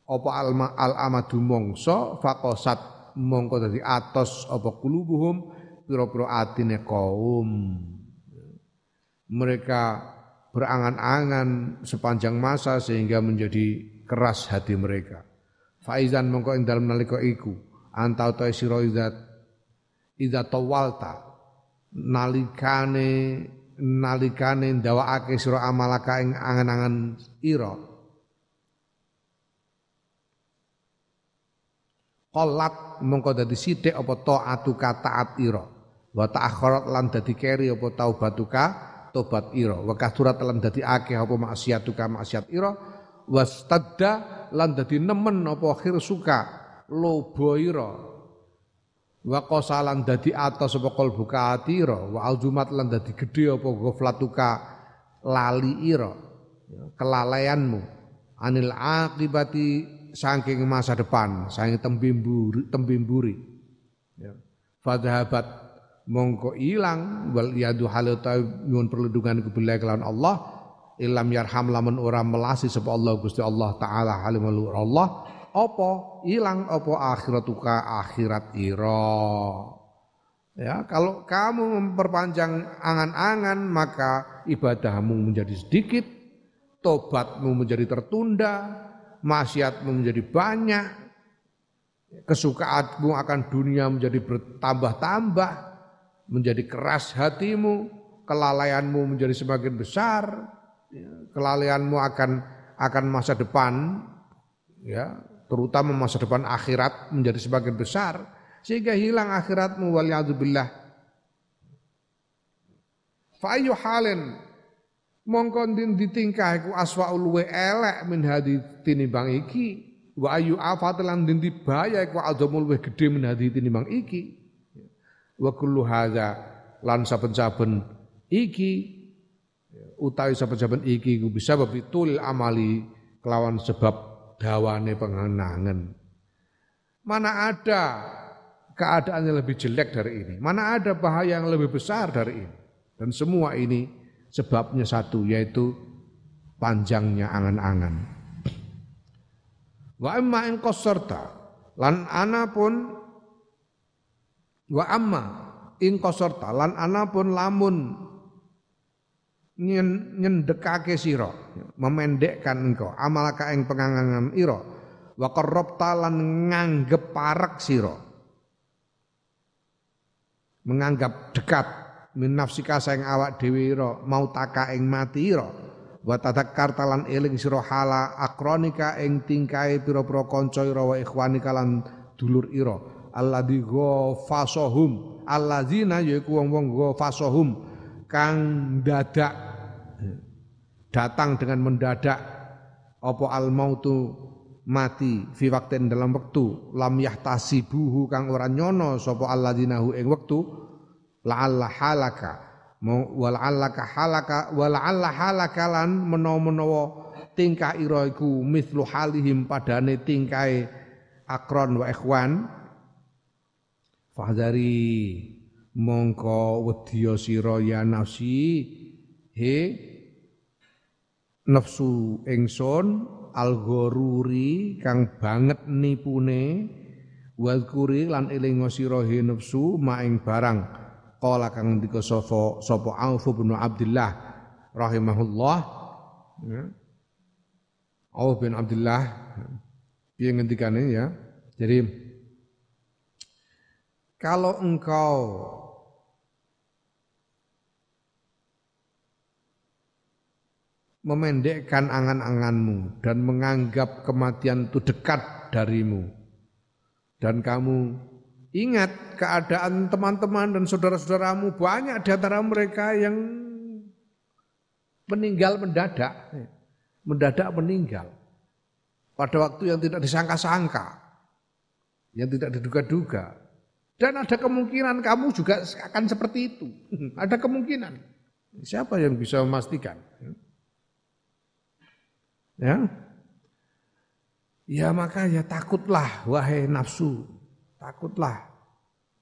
S1: apa al amadu mongso faqasat mongko dadi atos apa kulubuhum pira-pira atine kaum mereka berangan-angan sepanjang masa sehingga menjadi keras hati mereka. Faizan mongko ing dalem nalika iku antau ta sira izat idza tawalta nalikane nalikane ndawakake sira amalaka ing angan-angan ira Qalat mongko dadi sithik apa taatuka taat ira. Wa ta'akharat lan dadi keri apa taubatuka tobat ira. Wa kasurat lan dadi akeh apa maksiatuka maksiat ira. Wastadda lan dadi nemen apa khirsuka lobo ira. Wa qasalan dadi atos apa qalbuka atira. Wa aljumat lan dadi gedhe apa ghaflatuka lali ira. Kelalaianmu anil akibati saking masa depan, saking tembimburi, tembimburi. Ya. Fadhabat mongko ilang wal yadu halata nyuwun perlindungan kebilai kelawan Allah ilam yarham lamun ora melasi sapa Allah Gusti Allah taala halimul Allah apa ilang apa akhiratuka akhirat ira ya kalau kamu memperpanjang angan-angan maka ibadahmu menjadi sedikit tobatmu menjadi tertunda maksiatmu menjadi banyak, kesukaanmu akan dunia menjadi bertambah-tambah, menjadi keras hatimu, kelalaianmu menjadi semakin besar, ya, kelalaianmu akan akan masa depan, ya terutama masa depan akhirat menjadi semakin besar, sehingga hilang akhiratmu waliyadzubillah. Fa mongko ditingkah iku aswaul luwe elek min hadi tinimbang iki. Wa ayu afat lan dindi bahaya iku adzamul luwih gedhe menhadi tinimbang iki. Wa kullu hadza lan saben-saben iki. Utawi saben-saben iki ku bisa betul amali kelawan sebab dawane pengenangan. Mana ada keadaan yang lebih jelek dari ini? Mana ada bahaya yang lebih besar dari ini? Dan semua ini sebabnya satu yaitu panjangnya angan-angan. Wa amma in qasarta lan ana pun wa amma in qasarta lan ana pun lamun nyendekake sira memendekkan engkau amalaka ing pengangangan ira wa qarrabta lan nganggep parek sira. Menganggap dekat min nafsika saing awak dhewe ira mau taka ing mati ira. Wa tadzakkar talan eling sira hala akronika ing tingkae pira-pira kanca ira wa ikhwanika lan dulur ira. Alladzi ghafasahum alladzina yaiku wong-wong ghafasahum kang dadak datang dengan mendadak apa al mautu mati fi waktin dalam waktu lam yahtasibuhu kang ora nyono sapa alladzina hu ing wektu la'alla halaka. Wala'allaka halaka wala'alla halakalan menawa-menawa tingkah ira iku mithlu halihim padane tingkahe akron wa ikhwan. Fahdari mongko wedya sira ya nafsi he nafsu ingsun al-ghururi kang banget nipune wadkuri lan elinga sira he nafsu maing barang Qala kang ngendika sapa sapa Auf bin Abdullah rahimahullah ya. Auf bin Abdullah piye ngendikane ya. Jadi kalau engkau memendekkan angan-anganmu dan menganggap kematian itu dekat darimu dan kamu Ingat keadaan teman-teman dan saudara-saudaramu banyak di antara mereka yang meninggal mendadak. Mendadak meninggal. Pada waktu yang tidak disangka-sangka. Yang tidak diduga-duga. Dan ada kemungkinan kamu juga akan seperti itu. ada kemungkinan. Siapa yang bisa memastikan? Ya. Ya maka ya takutlah wahai nafsu Takutlah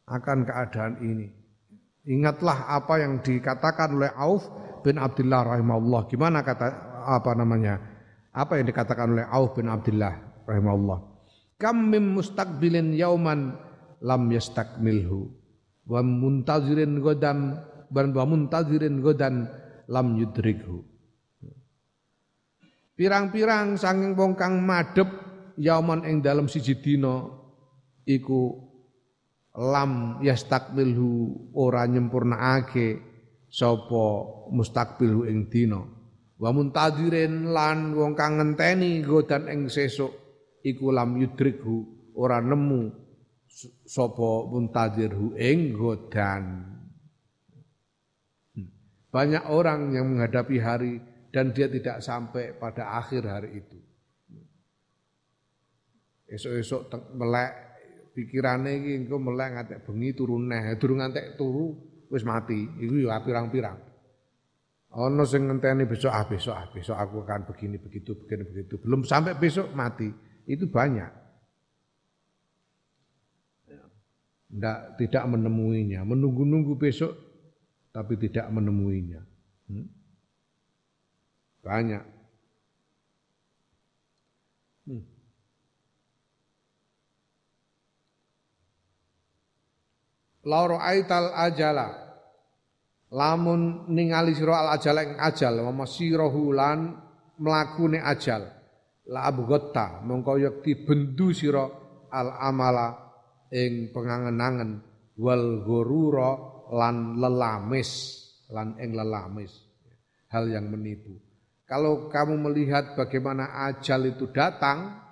S1: akan keadaan ini. Ingatlah apa yang dikatakan oleh Auf bin Abdullah rahimahullah. Gimana kata apa namanya? Apa yang dikatakan oleh Auf bin Abdullah rahimahullah. Kam mim mustaqbilin yauman lam yastakmilhu wa muntazirin godan wa muntazirin godan lam yudrikhu. Pirang-pirang sanging wong kang madhep yauman ing dalam siji dina iku lam yastakbilhu ora nyempurnaake sapa mustakbilhu ing dina. Wa muntadirin lan wong kang ngenteni godan ing sesuk iku lam yudrikhu ora nemu sapa muntadirhu ing godan. Hmm. banyak orang yang menghadapi hari dan dia tidak sampai pada akhir hari itu. Esok-esok melek pikirane iki engko melek ngantek bengi turu neh, durung ngantek turu wis mati. Iku ya pirang-pirang. Ana sing ngenteni besok ah besok ah besok aku akan begini begitu begini begitu. Belum sampai besok mati. Itu banyak. Tidak, tidak menemuinya, menunggu-nunggu besok tapi tidak menemuinya. Hmm? Banyak. Lauro aital ajala. Lamun ningali sira al ajala ing ajal wa masirahu lan mlakune ajal. La abghatta mongko yekti bendu sira al amala ing pengangen-angen. Wal ghurura lan lelamis lan ing lelamis. Hal yang menipu. Kalau kamu melihat bagaimana ajal itu datang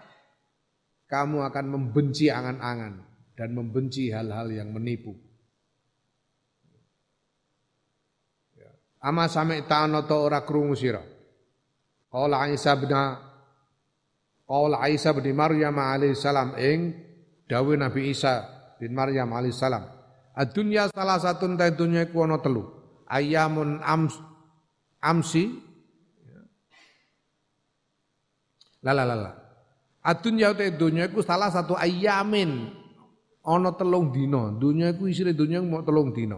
S1: kamu akan membenci angan-angan dan membenci hal-hal yang menipu. Ya. Ama sami ta'ana ta ora krungu sira. Qala Isa bin Qaul Isa bin Maryam alaihissalam ing dawuh Nabi Isa bin Maryam alaihissalam. Ad-dunya salah satu ta dunya iku ana telu. Ayamun ams, amsi La la la la. Ad-dunya te dunya iku salah satu ayamin ana telung dina. Dunya iku isine dunya mau telung dina.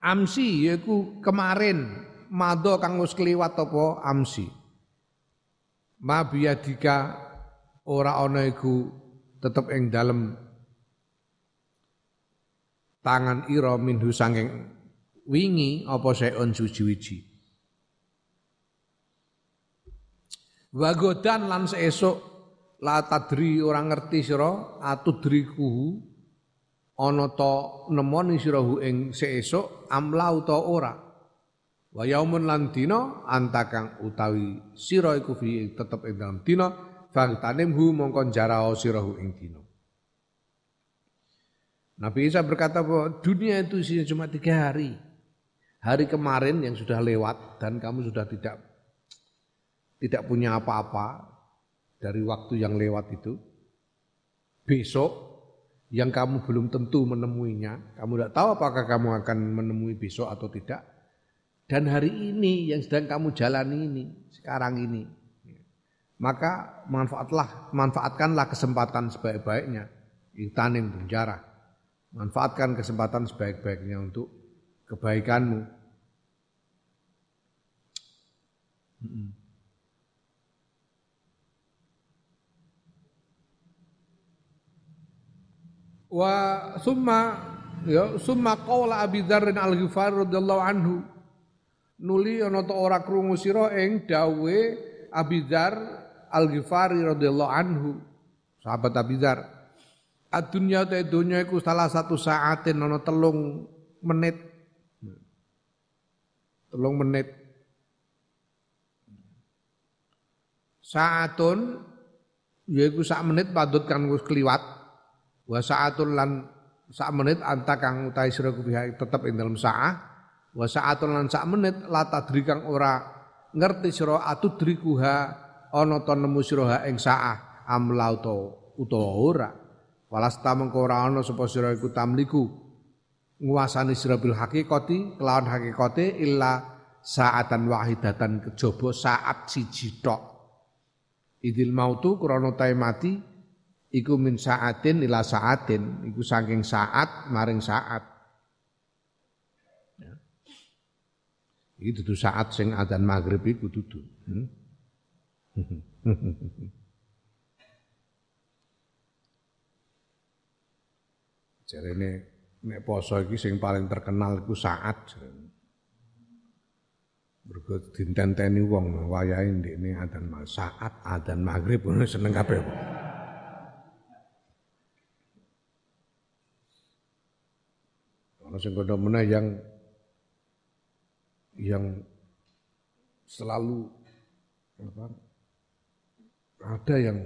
S1: Amsi yaiku kemarin mado kang wis kliwat apa amsi. Ma biyadika ora ana iku tetep ing dalem tangan ira minhu sanging wingi apa seon suci-wiji. Wagodan lan seesuk la tadri ora ngerti sira atudriku ana ta nemoni sirahu ing seesuk amla uta ora. Wa yaumun lan dina antakang utawi sira iku fi tetep ing dalam dina fagtanimhu mongko jarao sirahu ing dina. Nabi Isa berkata bahwa dunia itu isinya cuma tiga hari. Hari kemarin yang sudah lewat dan kamu sudah tidak tidak punya apa-apa dari waktu yang lewat itu. Besok yang kamu belum tentu menemuinya, kamu tidak tahu apakah kamu akan menemui besok atau tidak. Dan hari ini yang sedang kamu jalani ini, sekarang ini, maka manfaatlah, manfaatkanlah kesempatan sebaik-baiknya. Itanim penjara, manfaatkan kesempatan sebaik-baiknya untuk kebaikanmu. Hmm. Wa summa ya summa qala Abi Dzar Al-Ghifari radhiyallahu anhu. Nuli ana ta ora krungu sira ing dawe Abi Dzar Al-Ghifari radhiyallahu anhu. Sahabat Abi Dzar Adunya ta dunya iku salah satu saatin ana telung menit. Telung menit. Saatun yaiku sak menit padut kan wis kliwat wa sa'atul lan sak menit anta kang utahe sira kuwi tetep ing dalem saah. Wa sa'atul lan sak menit la tadri kang ora ngerti sira atudrikuha ana to nemu sira ing saah amla utawa ora. Walasta mengko ora ana sapa sira iku tamliku. Nguasani sira bil hakikati kelawan hakikate illa saatan wahidatan kejaba saat siji tok. Idil mautu krana mati iku min saatin ila saatin iku saking saat maring saat ya. iki dudu saat sing adzan maghrib iku dudu hmm? jarene nek poso iki sing paling terkenal iku saat Mergo dintenteni wong wayahe ndekne adzan saat adzan maghrib seneng kabeh. Ana sing mana yang yang selalu apa, ada yang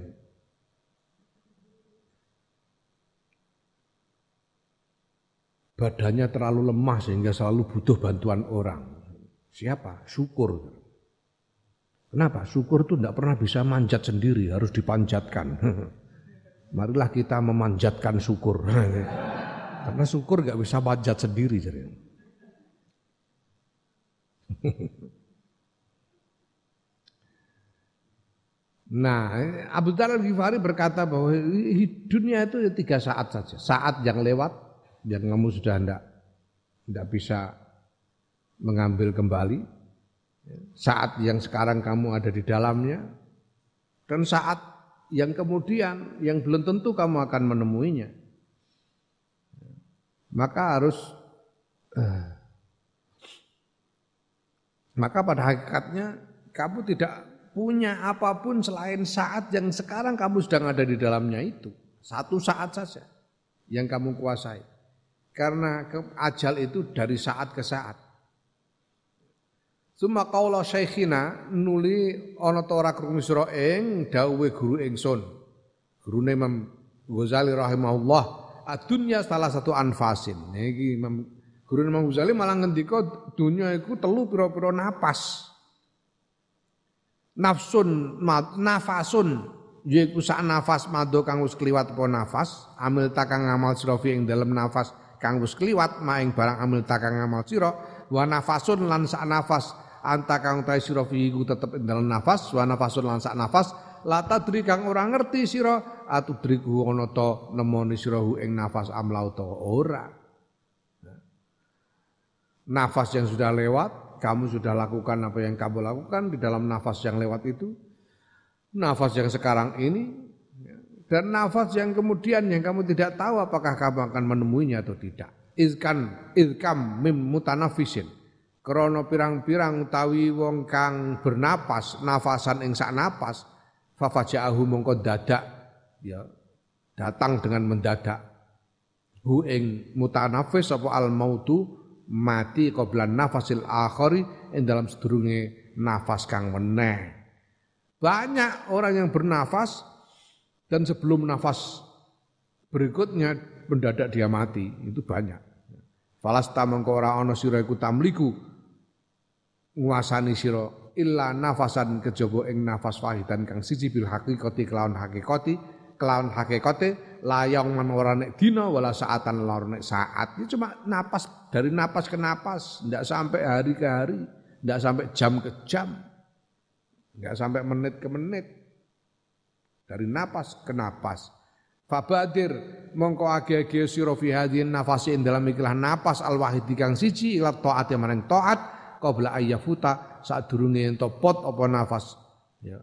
S1: badannya terlalu lemah sehingga selalu butuh bantuan orang. Siapa? Syukur. Kenapa? Syukur itu tidak pernah bisa manjat sendiri, harus dipanjatkan. Marilah kita memanjatkan syukur. Karena syukur gak bisa manjat sendiri jadi. Nah, Abu Dhar al-Ghifari berkata bahwa dunia itu tiga saat saja. Saat yang lewat, yang kamu sudah tidak tidak bisa mengambil kembali. Saat yang sekarang kamu ada di dalamnya. Dan saat yang kemudian, yang belum tentu kamu akan menemuinya maka harus uh, maka pada hakikatnya kamu tidak punya apa pun selain saat yang sekarang kamu sedang ada di dalamnya itu. Satu saat saja yang kamu kuasai. Karena ajal itu dari saat ke saat. Suma kaula syekhina nuli ana ta ora krungu sira ing dawuhe guru ingsun. Gurune Imam Ghazali rahimahullah Adunya salah satu anfasin. Ini Imam Guru Imam Ghazali malah ngendika dunia iku telu pira-pira napas. Nafsun nafasun yaiku sak nafas mado kang wis kliwat apa nafas, amil takang ngamal sira ing dalem nafas kang wis kliwat maing barang amil takang ngamal sira wa nafasun lan sak nafas anta kang utahe sira iku tetep ing dalem nafas wa nafasun lan sak nafas la tadri kang ora ngerti sira atudriku ana ta nemoni sira ing nafas amlau ta ora nafas yang sudah lewat, kamu sudah lakukan apa yang kamu lakukan di dalam nafas yang lewat itu, nafas yang sekarang ini, dan nafas yang kemudian yang kamu tidak tahu apakah kamu akan menemuinya atau tidak. Izkan, izkam mim mutanafisin. Krono pirang-pirang utawi wong kang bernapas, nafasan ing sak napas, fafaja'ahu mongko dadak, ya, datang dengan mendadak. Hu ing mutanafis apa al mautu mati qoblan nafasil akhari ing dalam sedurunge nafas kang meneh. Banyak orang yang bernafas dan sebelum nafas berikutnya mendadak dia mati, itu banyak. Falasta mengko ora ana sira iku tamliku nguasani sira illa nafasan kejaba ing nafas wahidan kang siji bil haqiqati kelawan hakikati kelawan hakikate layang man ora nek dina wala saatan lor nek saat. Itu cuma napas dari napas ke napas, ndak sampai hari ke hari, ndak sampai jam ke jam. Ndak sampai menit ke menit. Dari napas ke napas. Fabadir mongko age-age sira fi hadhihi nafasi ing dalam ikilah napas al wahid kang siji ila taat yang maring taat qabla ayyafuta sadurunge ento pot apa nafas. Ya.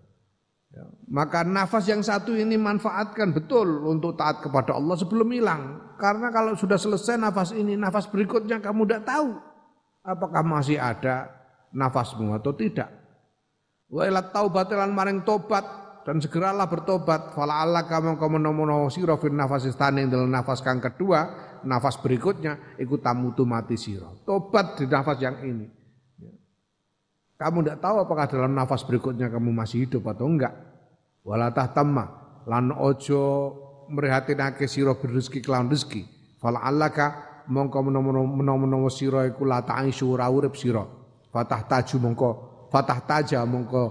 S1: Ya. Maka nafas yang satu ini manfaatkan betul untuk taat kepada Allah sebelum hilang. Karena kalau sudah selesai nafas ini, nafas berikutnya kamu tidak tahu apakah masih ada nafasmu atau tidak. Wa ila taubatilan maring tobat dan segeralah bertobat. Fala Allah kamu kamu nomono siro fin nafas istaning dalam nafas kang kedua, nafas berikutnya ikut tamu mati siro. Tobat di nafas yang ini. Kamu tidak tahu apakah dalam nafas berikutnya kamu masih hidup atau enggak. Wala tahtamma lan ojo mrihatinake sira berezeki kelawan rezeki. Fala allaka mongko menawa-menawa sira iku la ta'isyu ora sira. Fatah taju mongko fatah taja mongko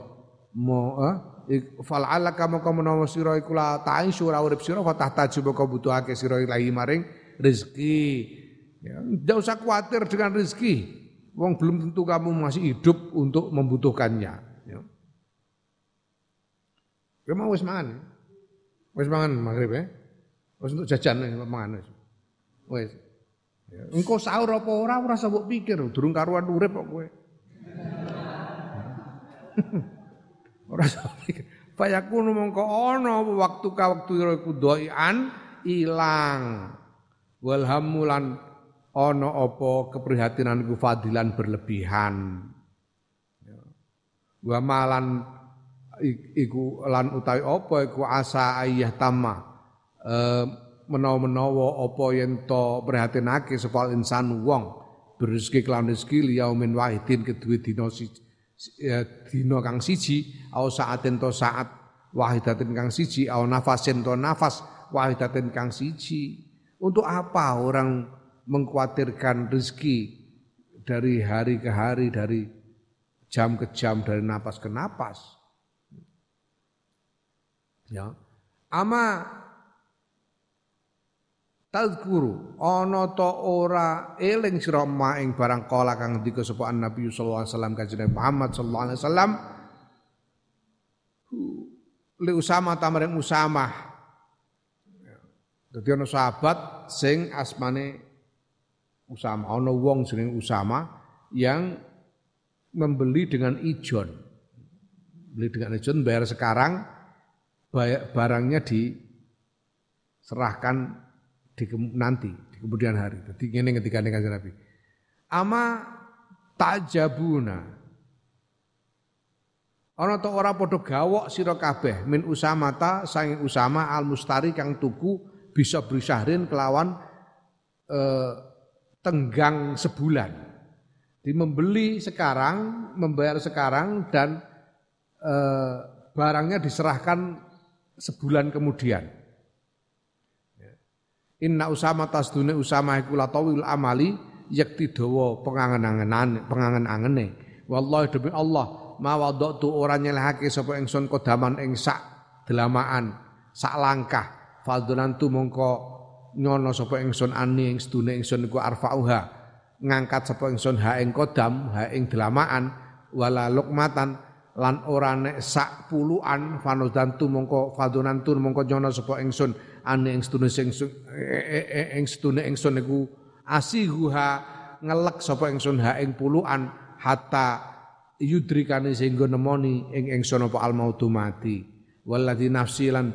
S1: mo eh fal alaka mongko menawa sira iku la ta'isyu ora sira. Fatah taju mongko butuhake sira ilahi maring rezeki. Ya tidak usah khawatir dengan rezeki wong belum tentu kamu masih hidup untuk membutuhkannya Kowe mau wis mangan. Wis mangan maghrib ya. Wis untuk jajan mangan wis. Wis. Ya. Engko sahur apa ora ora usah pikir, durung karuan urip kok kowe. ora usah pikir. Fayakunu mongko ana waktu ka waktu iku doian ilang. Walhamulan ana apa keprihatinan iku fadilan berlebihan. Wa malan iku lan utawi apa iku asa ayah tama e, menawa-menawa apa yen to prihatinake sapa insan wong berezeki kelan rezeki liyaumin wahidin kedue dina ya, dina kang siji au saaten to saat wahidatin kang siji au nafasin to nafas wahidatin kang siji untuk apa orang mengkhawatirkan rezeki dari hari ke hari dari jam ke jam dari napas ke napas Ya. Ama tazkuru ana ta ora eling sira ing barang kala kang ngendika sapa Nabi sallallahu alaihi wasallam kanjeng Muhammad sallallahu alaihi wasallam li Usama tamaring Usama. Dadi ana sahabat sing asmane Usama, ana wong jeneng Usama yang membeli dengan ijon. Beli dengan ijon bayar sekarang barangnya diserahkan di nanti di kemudian hari. Jadi ini ketika dengan Nabi. Ama tajabuna. Ana to ora padha gawok sira kabeh min usamata sanging usama al mustari kang tuku bisa berisahrin kelawan eh, tenggang sebulan. Di membeli sekarang, membayar sekarang dan eh, barangnya diserahkan sebulan kemudian. Ya. Inna usama tasdune usama iku latawil amali yakti dawa pengangen-angenan pengangen-angene wallahi demi Allah ma wadatu ora nyelehake sapa ingsun kodaman ing sak delamaan sak langkah fadlantu mongko nyono sapa ingsun ani ing sedune ingsun iku arfauha. Ngangkat sapa ingsun ha ing kodam ha ing delamaan wala lukmatan lan ora nek sak puluhan fanodantu mongko fadonantu mongko nyono sapa ingsun ane ing sedune sing ing sedune ingsun iku. Asihuha ngelek sapa ingsun ha ing puluhan hatta yudrikane sehingga nemoni ing ingsun apa al mati. Walladzi nafsi lan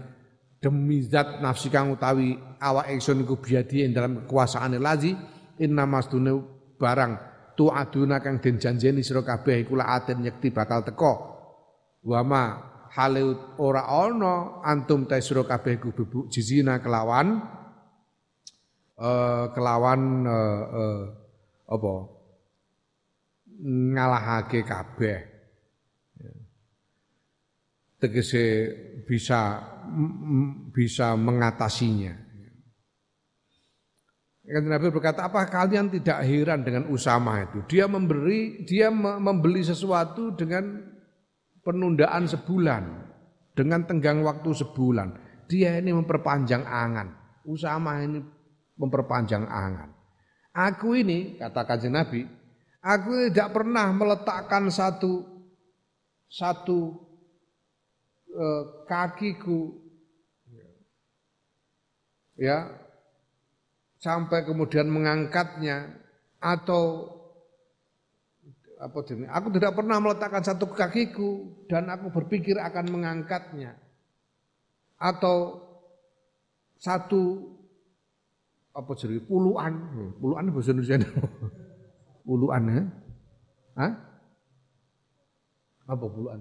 S1: demi zat nafsi kang utawi awak ingsun iku biadi ing dalam kekuasaane lazi inna masdune barang tu aduna kang den janjeni sira kabeh iku la aten yekti bakal teko. Wama hale ora ana antum ta sira kabeh ku bebuk jizina kelawan uh, kelawan uh, uh, apa? Ngalahake kabeh. Tegese bisa bisa mengatasinya. Nabi berkata, apa kalian tidak heran dengan Usama itu? Dia memberi, dia membeli sesuatu dengan penundaan sebulan dengan tenggang waktu sebulan. Dia ini memperpanjang angan. Usama ini memperpanjang angan. Aku ini, kata kajian Nabi, aku tidak pernah meletakkan satu satu eh, kakiku ya sampai kemudian mengangkatnya atau apa demi aku tidak pernah meletakkan satu kakiku dan aku berpikir akan mengangkatnya atau satu apa jadi puluhan puluhan bahasa Indonesia puluhan ya Hah? apa puluhan?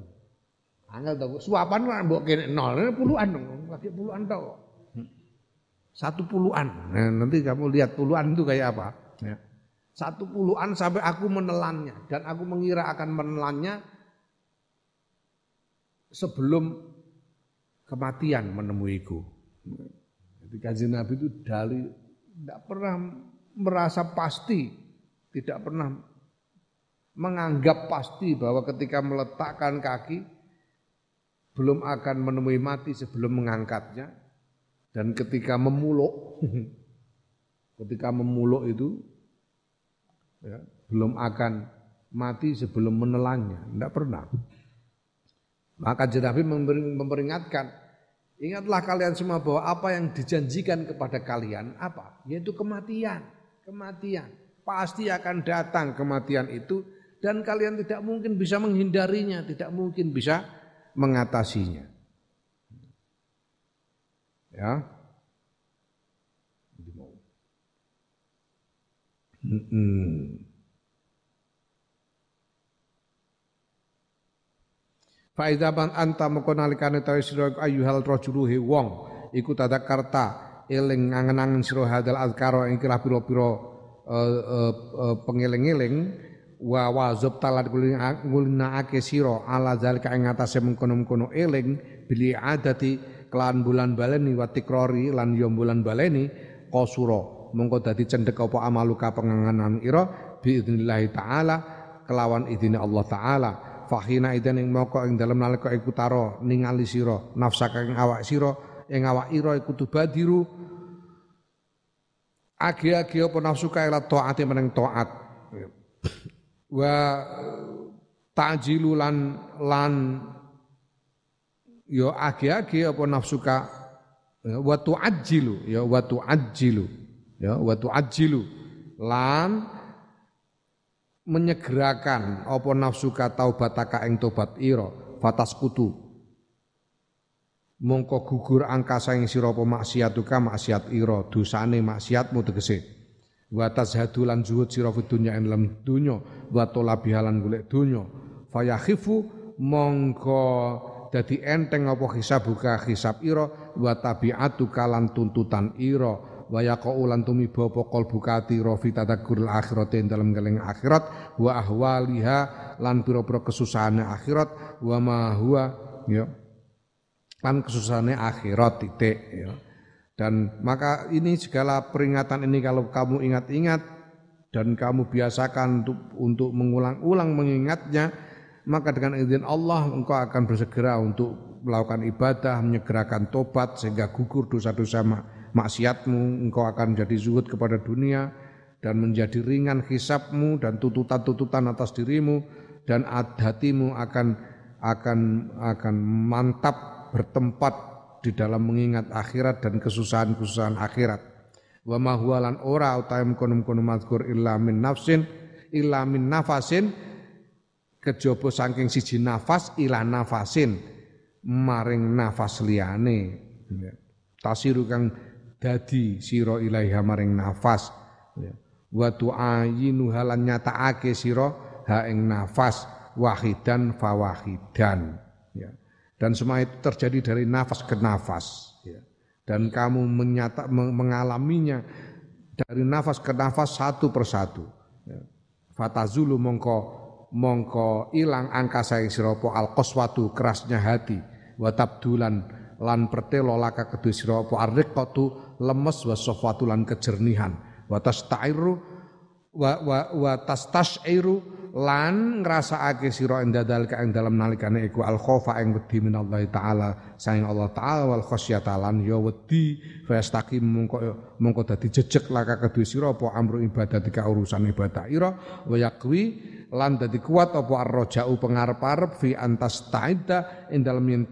S1: Angel tau suapan kan mbok kene nol puluhan dong lagi puluhan tau satu puluhan nah, nanti kamu lihat puluhan itu kayak apa ya. Satu puluhan sampai aku menelannya. Dan aku mengira akan menelannya sebelum kematian menemuiku. Jadi kaji Nabi itu dari tidak pernah merasa pasti, tidak pernah menganggap pasti bahwa ketika meletakkan kaki belum akan menemui mati sebelum mengangkatnya dan ketika memuluk ketika memuluk itu ya, belum akan mati sebelum menelannya, tidak pernah. Maka Nabi memperingatkan, ingatlah kalian semua bahwa apa yang dijanjikan kepada kalian apa? Yaitu kematian, kematian. Pasti akan datang kematian itu dan kalian tidak mungkin bisa menghindarinya, tidak mungkin bisa mengatasinya. Ya, Hmm. Faida ban anta mengko nalikane tawi sira wong iku tadakarta eling ngangen-angen sira hadal azkara ing kira pira-pira uh, uh, uh, pengeling-eling wa wazab talat ngulinaake sira ala zalika ing atase mengkono-mengkono eling bili adati kelan bulan baleni wa tikrori lan yo bulan baleni qasura mongko dadi cendhek apa amaluka penganganan ira biidznillah taala kelawan idine Allah taala. Fahina idan ing moko ing dalem nalika iku taro ningali sira nafsaka ing awak sira ing awak ira iku tubadiru agi-agi apa nafsuka ila taati meneng taat. Wa ta'jilu lan lan yo agi-agi apa nafsuka wa tu'ajjilu ya wa tu'ajjilu ya wa tu'ajjilu lan menyegerakan apa nafsuka taubataka ing tobat ira fataskutu mongko gugur angkasa ing sira apa maksiatuka maksiat ira dosane maksiatmu tegese. Wa tazhadu lan zuhud sira fi dunya ing dalam dunya wa talabihalan golek dunya. Fayakhifu mongko dadi enteng apa hisabuka hisab ira wa tabiatuka lan tuntutan ira. Wa yaqau lan tumiba apa qalbuka atira fi tadakkuril akhirati dalam geleng akhirat. Wa ahwaliha lan pira-pira kesusahane akhirat. Wa ma huwa ya lan kesusahane akhirat titik ya. Dan maka ini segala peringatan ini kalau kamu ingat-ingat dan kamu biasakan untuk, untuk mengulang-ulang mengingatnya, maka dengan izin Allah engkau akan bersegera untuk melakukan ibadah, menyegerakan tobat sehingga gugur dosa-dosa maksiatmu, engkau akan jadi zuhud kepada dunia dan menjadi ringan hisapmu dan tuntutan-tuntutan atas dirimu dan hatimu akan akan akan mantap bertempat di dalam mengingat akhirat dan kesusahan-kesusahan akhirat. Wa ma ora utahe kono-kono mazkur illa nafsin illa min nafasin kejaba saking siji nafas ila nafasin maring nafas liyane ya. tasiru kang dadi sira ilaiha maring nafas ya. wa tu'ayinu halan nyatakake sira ha ing nafas wahidan fawahidan ya. dan semua itu terjadi dari nafas ke nafas dan kamu menyata, mengalaminya dari nafas ke nafas satu persatu. Ya. Fatazulu mongko mongko ilang angka saya siropo al koswatu kerasnya hati watabdulan lan pertelo laka kedua siropo arriqatu lemes wa sofwatu lan kejernihan. Watas tairu wa wa wa lan ngrasakake sira ing dalika ing dalem nalikane iku al khofa ing wedi minallahi taala saing Allah taala wal khasyata lan ya wedi mongko mongko dadi jejeg laka kedue sira apa amru ibadatika urusan ibadah ira wa lan dadi kuat apa arrojau pengarep-arep fi antas taida ing dalem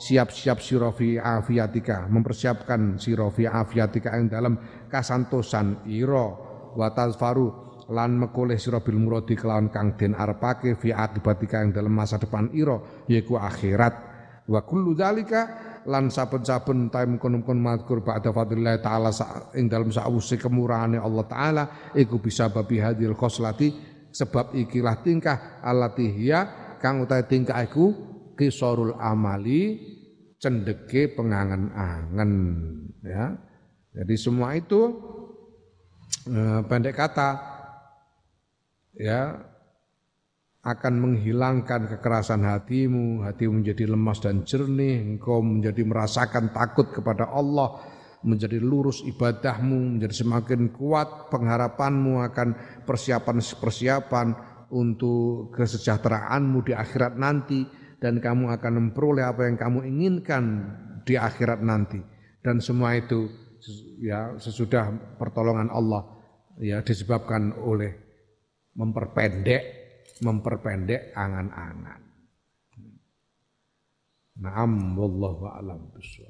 S1: siap-siap sira fi afiatika mempersiapkan sira fi afiatika ing dalem kasantosan ira wa tazfaru lan mekoleh sira bil muradi kelawan kang den arepake fi akibatika ing dalam masa depan ira yaiku akhirat. Wa kullu dzalika lan saben-saben time kono-kono mazkur ba'da fadlillah taala ing dalam sawuse kemurahane Allah taala iku bisa babi hadil khoslati sebab ikilah tingkah allati hiya kang utahe tingkah iku kisorul amali cendeke pengangen-angen ya. Jadi semua itu eh, pendek kata ya akan menghilangkan kekerasan hatimu, hatimu menjadi lemas dan jernih, engkau menjadi merasakan takut kepada Allah, menjadi lurus ibadahmu, menjadi semakin kuat pengharapanmu akan persiapan-persiapan untuk kesejahteraanmu di akhirat nanti dan kamu akan memperoleh apa yang kamu inginkan di akhirat nanti dan semua itu ya sesudah pertolongan Allah ya disebabkan oleh memperpendek memperpendek angan-angan. Naam wallahu a'lam bishawab.